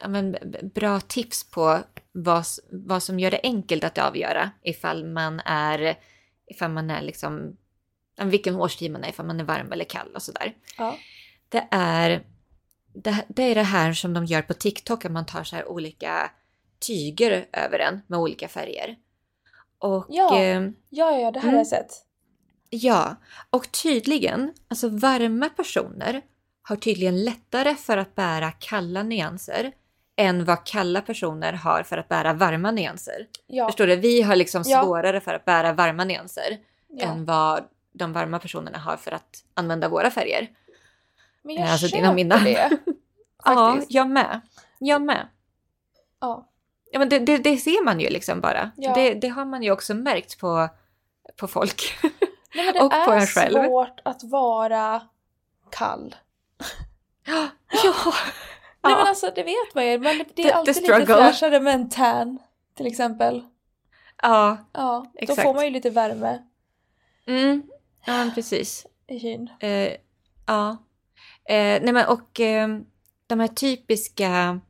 ja, men, bra tips på vad, vad som gör det enkelt att avgöra ifall man är, ifall man är liksom, vilken årstid man är, ifall man är varm eller kall och sådär. Ja. Det är det, det är det här som de gör på TikTok, att man tar så här olika tyger över en med olika färger. Och Ja. ehm, Ja, ja, det här Mm. har jag sett. Ja, och tydligen, alltså varma personer har tydligen lättare för att bära kalla nyanser än vad kalla personer har för att bära varma nyanser. Ja. Förstår du? Vi har liksom Ja. svårare för att bära varma nyanser ja. än vad de varma personerna har för att använda våra färger. Men jag Alltså, köper mina. det. [laughs] Ja, jag med. Jag med. Ja. Ja, men det, det, det ser man ju liksom bara. Ja. Det, det har man ju också märkt på, på folk. [laughs] Nej, men det Och på är en själv. svårt att vara kall. [gasps] ja! Nej men alltså det vet man ju. Men det, det The- är the alltid lite struggle. fräschare med en tan. Till exempel. ja. Ja, då Exakt. får man ju lite värme Mm. Ja, men precis. i hyn. Eh, ja. Eh, nej men och eh, de här typiska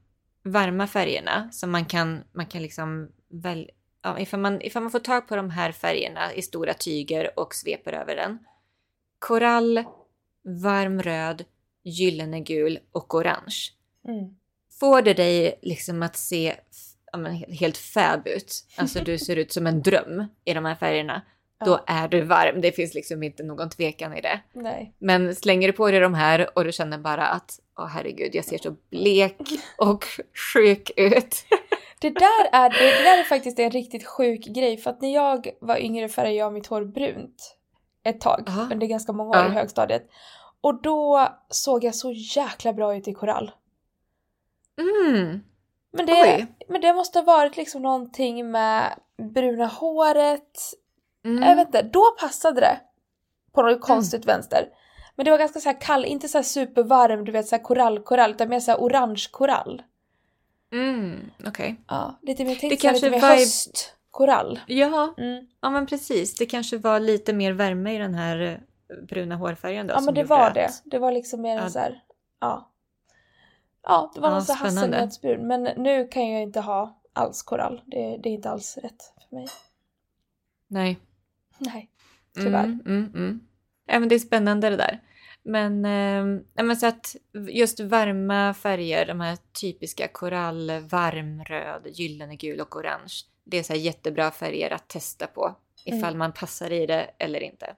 varma färgerna som man kan, man kan liksom väl, ja, ifall, man, ifall man får tag på de här färgerna i stora tyger och sveper över den. Korall, varm röd, gyllene gul och orange. Mm. Får det dig liksom att se ja, men, he- helt fab ut, alltså du ser ut som en dröm i de här färgerna, då Ja. är du varm. Det finns liksom inte någon tvekan i det. Nej. Men slänger du på dig de här och du känner bara att åh herregud, jag ser så blek och sjuk ut. [laughs] Det där, är, det, där är faktiskt en riktigt sjuk grej för att när jag var yngre färgade jag mitt hår brunt ett tag Ja. under ganska många år Ja. i högstadiet. Och då såg jag så jäkla bra ut i korall. Mm. Men det, Oj. men det måste ha varit liksom någonting med bruna håret. Mm. Jag vet inte, då passade det. På något konstigt vänster. Men det var ganska så här kall, inte så supervarm, du vet så här korallkorall, utan mer så orange korall. Mm. Okej. Ja, lite mer, Det här lite mer vibe- höstkorall. Ja, Mm. ja men precis. Det kanske var lite mer värme i den här eh, bruna hårfärgen då. Ja men det var att- det. Det var liksom mer Ja. så här, ja. Ja, det var Ja, någon hasselnötsbrun. Men nu kan jag inte ha alls korall. Det, det är inte alls rätt för mig. Nej. Nej, tyvärr. Mm, mm, mm. Men det är spännande det där. Men, eh, men så att just varma färger, de här typiska korall, varm röd, gyllene gul och orange. Det är så jättebra färger att testa på ifall Mm. man passar i det eller inte.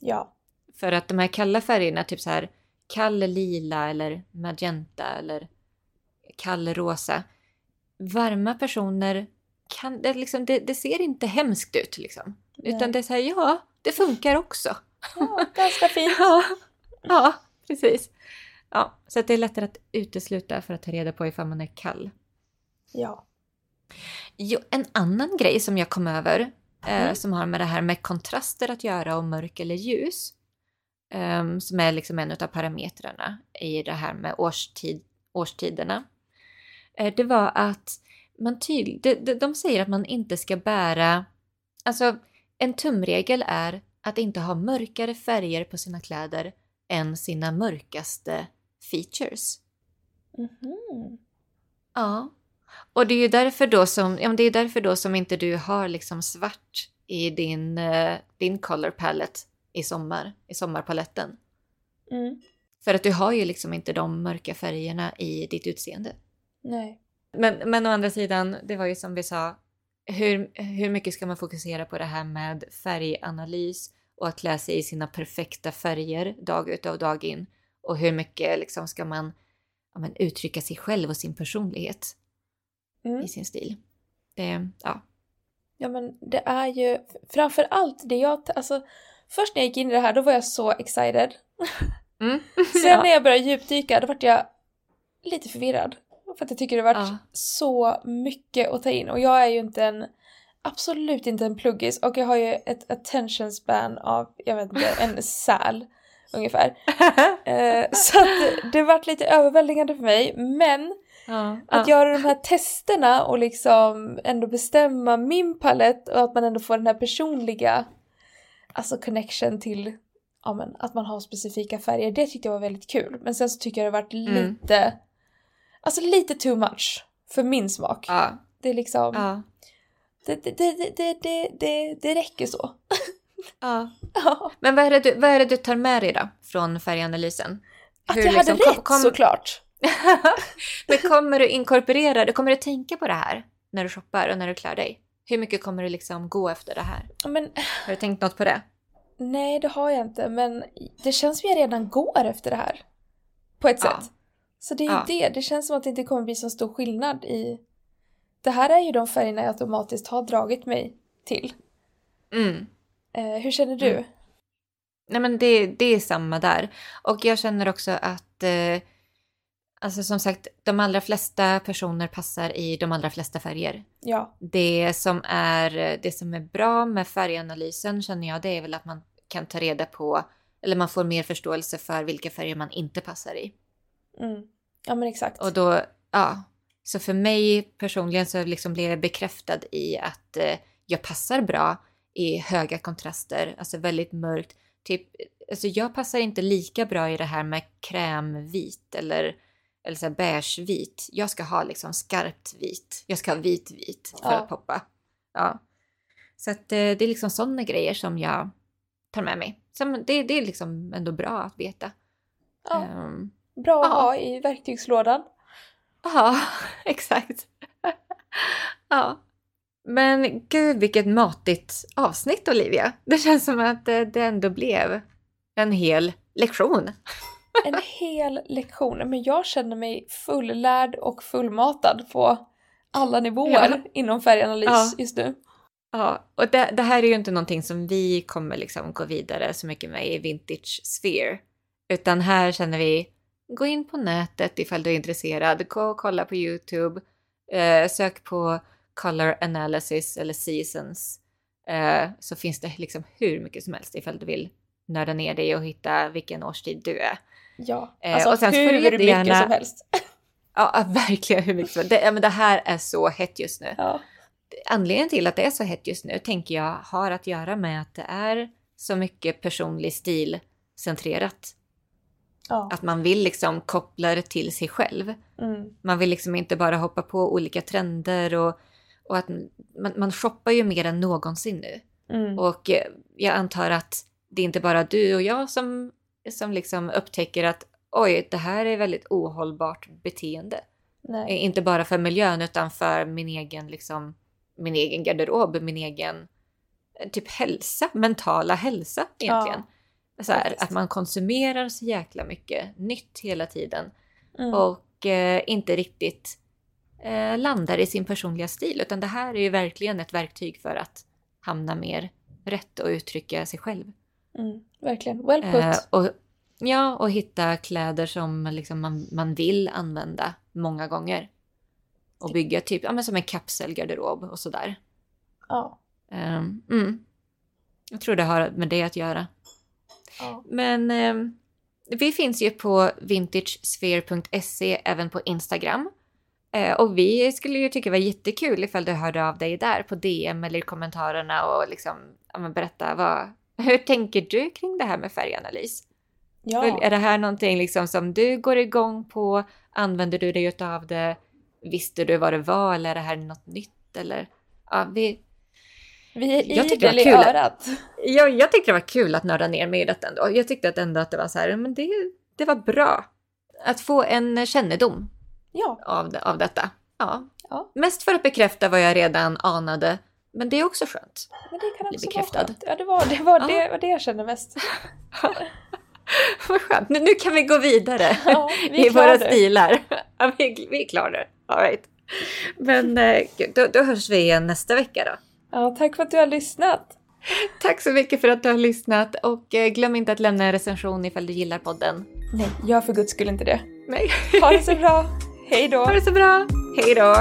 Ja. För att de här kalla färgerna, typ så här kall lila eller magenta eller kall rosa. Varma personer kan, det, liksom, det, det ser inte hemskt ut liksom. Utan Nej. det är så här, ja, det funkar också. ja ganska fint. [laughs] Ja, ja precis. Ja, så det är lättare att utesluta för att ta reda på ifall man är kall. Ja. Jo, en annan grej som jag kom över eh, mm. som har med det här med kontraster att göra och mörk eller ljus. Um, som är liksom en av parametrarna i det här med årstid, årstiderna. Uh, det var att man tydligt, de, de, de säger att man inte ska bära, alltså en tumregel är att inte ha mörkare färger på sina kläder än sina mörkaste features. Mm -hmm. Ja. Och det är ju därför då som, ja, det är därför då som inte du har liksom svart i din, uh, din color palette i sommar, i sommarpaletten. Mm. För att du har ju liksom inte de mörka färgerna i ditt utseende. Nej. Men, men å andra sidan, det var ju som vi sa, hur, hur mycket ska man fokusera på det här med färganalys och att klä sig i sina perfekta färger dag ut och dag in? Och hur mycket liksom ska man ja, men, uttrycka sig själv och sin personlighet mm. i sin stil? Det, ja. Ja men det är ju framför allt det jag, alltså först när jag gick in i det här då var jag så excited. Mm. [laughs] Sen [laughs] ja. när jag började djupdyka då vart jag lite förvirrad. För att jag tycker det har varit ja. så mycket att ta in och jag är ju inte en absolut inte en pluggis och jag har ju ett attention span av, jag vet inte, en [laughs] säl ungefär. [laughs] eh, så att det varit lite överväldigande för mig men ja, att ja. göra de här testerna och liksom ändå bestämma min palett och att man ändå får den här personliga alltså connection till ja, men, att man har specifika färger. Det tyckte jag var väldigt kul. Men sen så tycker jag det varit mm. lite, alltså lite too much för min smak. Ja. Det är liksom. Det, det, det, det, det, det, det räcker så. [laughs] Ja. ja. Men vad är, det du, vad är det du tar med dig då från färganalysen? Att Hur, jag liksom, hade rätt kom, såklart. [laughs] Men kommer du inkorporera, kommer du tänka på det här när du shoppar och när du klär dig? Hur mycket kommer du liksom gå efter det här? Men, har du tänkt något på det? Nej, det har jag inte. Men det känns som jag redan går efter det här. På ett ja. sätt. Så det är ju ja. det. Det känns som att det inte kommer bli så stor skillnad i... Det här är ju de färgerna jag automatiskt har dragit mig till. Mm. Eh, hur känner du? Mm. Nej men det, det är samma där. Och jag känner också att eh, Alltså som sagt, de allra flesta personer passar i de allra flesta färger. Ja. Det som är, det som är bra med färganalysen känner jag, det är väl att man kan ta reda på, eller man får mer förståelse för vilka färger man inte passar i. Mm. Ja men exakt. Och då, ja. Så för mig personligen så liksom blev jag bekräftad i att eh, jag passar bra i höga kontraster, alltså väldigt mörkt. Typ, alltså jag passar inte lika bra i det här med krämvit eller eller så beigevit. Jag ska ha liksom skarpt vit. Jag ska ha vit-vit för ja. att poppa. Ja. Så att eh, det är liksom sådana grejer som jag tar med mig. Så det, det är liksom ändå bra att veta. Ja. Um, bra att ja. ha i verktygslådan. Ja, [laughs] exakt. [laughs] ja. Men gud vilket matigt avsnitt Olivia. Det känns som att det ändå blev en hel lektion [laughs] en hel lektion. Men jag känner mig fullärd och fullmatad på alla nivåer ja. inom färganalys ja. just nu. Ja, och det, det, här är ju inte någonting som vi kommer liksom gå vidare så mycket med i Vintage Sphere. Utan här känner vi, gå in på nätet ifall du är intresserad, gå och kolla på YouTube, eh, sök på Color Analysis eller Seasons. Eh, så finns det liksom hur mycket som helst ifall du vill nörda ner dig och hitta vilken årstid du är. Ja, eh, alltså och sen hur mycket gärna... som helst. [laughs] Ja, verkligen hur mycket som helst. Det, ja, men det här är så hett just nu. Ja. Anledningen till att det är så hett just nu tänker jag har att göra med att det är så mycket personlig stil centrerat. Ja. Att man vill liksom koppla det till sig själv. Mm. Man vill liksom inte bara hoppa på olika trender och, och att man, man shoppar ju mer än någonsin nu. Mm. Och jag antar att det är inte bara du och jag som som liksom upptäcker att oj, det här är väldigt ohållbart beteende. Nej. Eh, inte bara för miljön utan för min egen, liksom, min egen garderob, min egen eh, typ hälsa, mentala hälsa egentligen. Ja, så här, att man konsumerar så jäkla mycket nytt hela tiden mm. och eh, inte riktigt eh, landar i sin personliga stil. Utan det här är ju verkligen ett verktyg för att hamna mer rätt och uttrycka sig själv. Mm, verkligen. Well put. Eh, och, Ja, och hitta kläder som liksom man, man vill använda många gånger. Och bygga typ ja, men som en kapselgarderob och sådär. Ja. Um, mm. Jag tror det har med det att göra. Ja. Men um, vi finns ju på vintagesphere.se även på Instagram. Uh, och vi skulle ju tycka det var jättekul ifall du hörde av dig där på DM eller i kommentarerna och liksom ja, berätta vad, [laughs] hur tänker du kring det här med färganalys? Ja. Är det här någonting liksom som du går igång på? Använder du dig av det? Visste du vad det var eller är det här något nytt? Eller, ja, vi, vi är idel i örat. Ja, jag tyckte det var kul att nörda ner mig i detta ändå. Jag tyckte att ändå att det var så här, men det, det var bra. Att få en kännedom ja. av, av detta. Ja. ja. Mest för att bekräfta vad jag redan anade. Men det är också skönt. Men det kan också bekräftad. vara skönt. Ja, det var det, var, ja. det, var det jag kände mest. [laughs] Vad skönt. Nu, nu kan vi gå vidare ja, vi [laughs] i våra det. stilar. Ja, vi, vi är klara. All right. Men eh, då, då hörs vi igen nästa vecka då. Ja, tack för att du har lyssnat. [laughs] Tack så mycket för att du har lyssnat och eh, glöm inte att lämna en recension ifall du gillar podden. Nej, gör för guds skull inte det. Nej. Ha det så bra. Hej då. Ha det så bra. Hej då.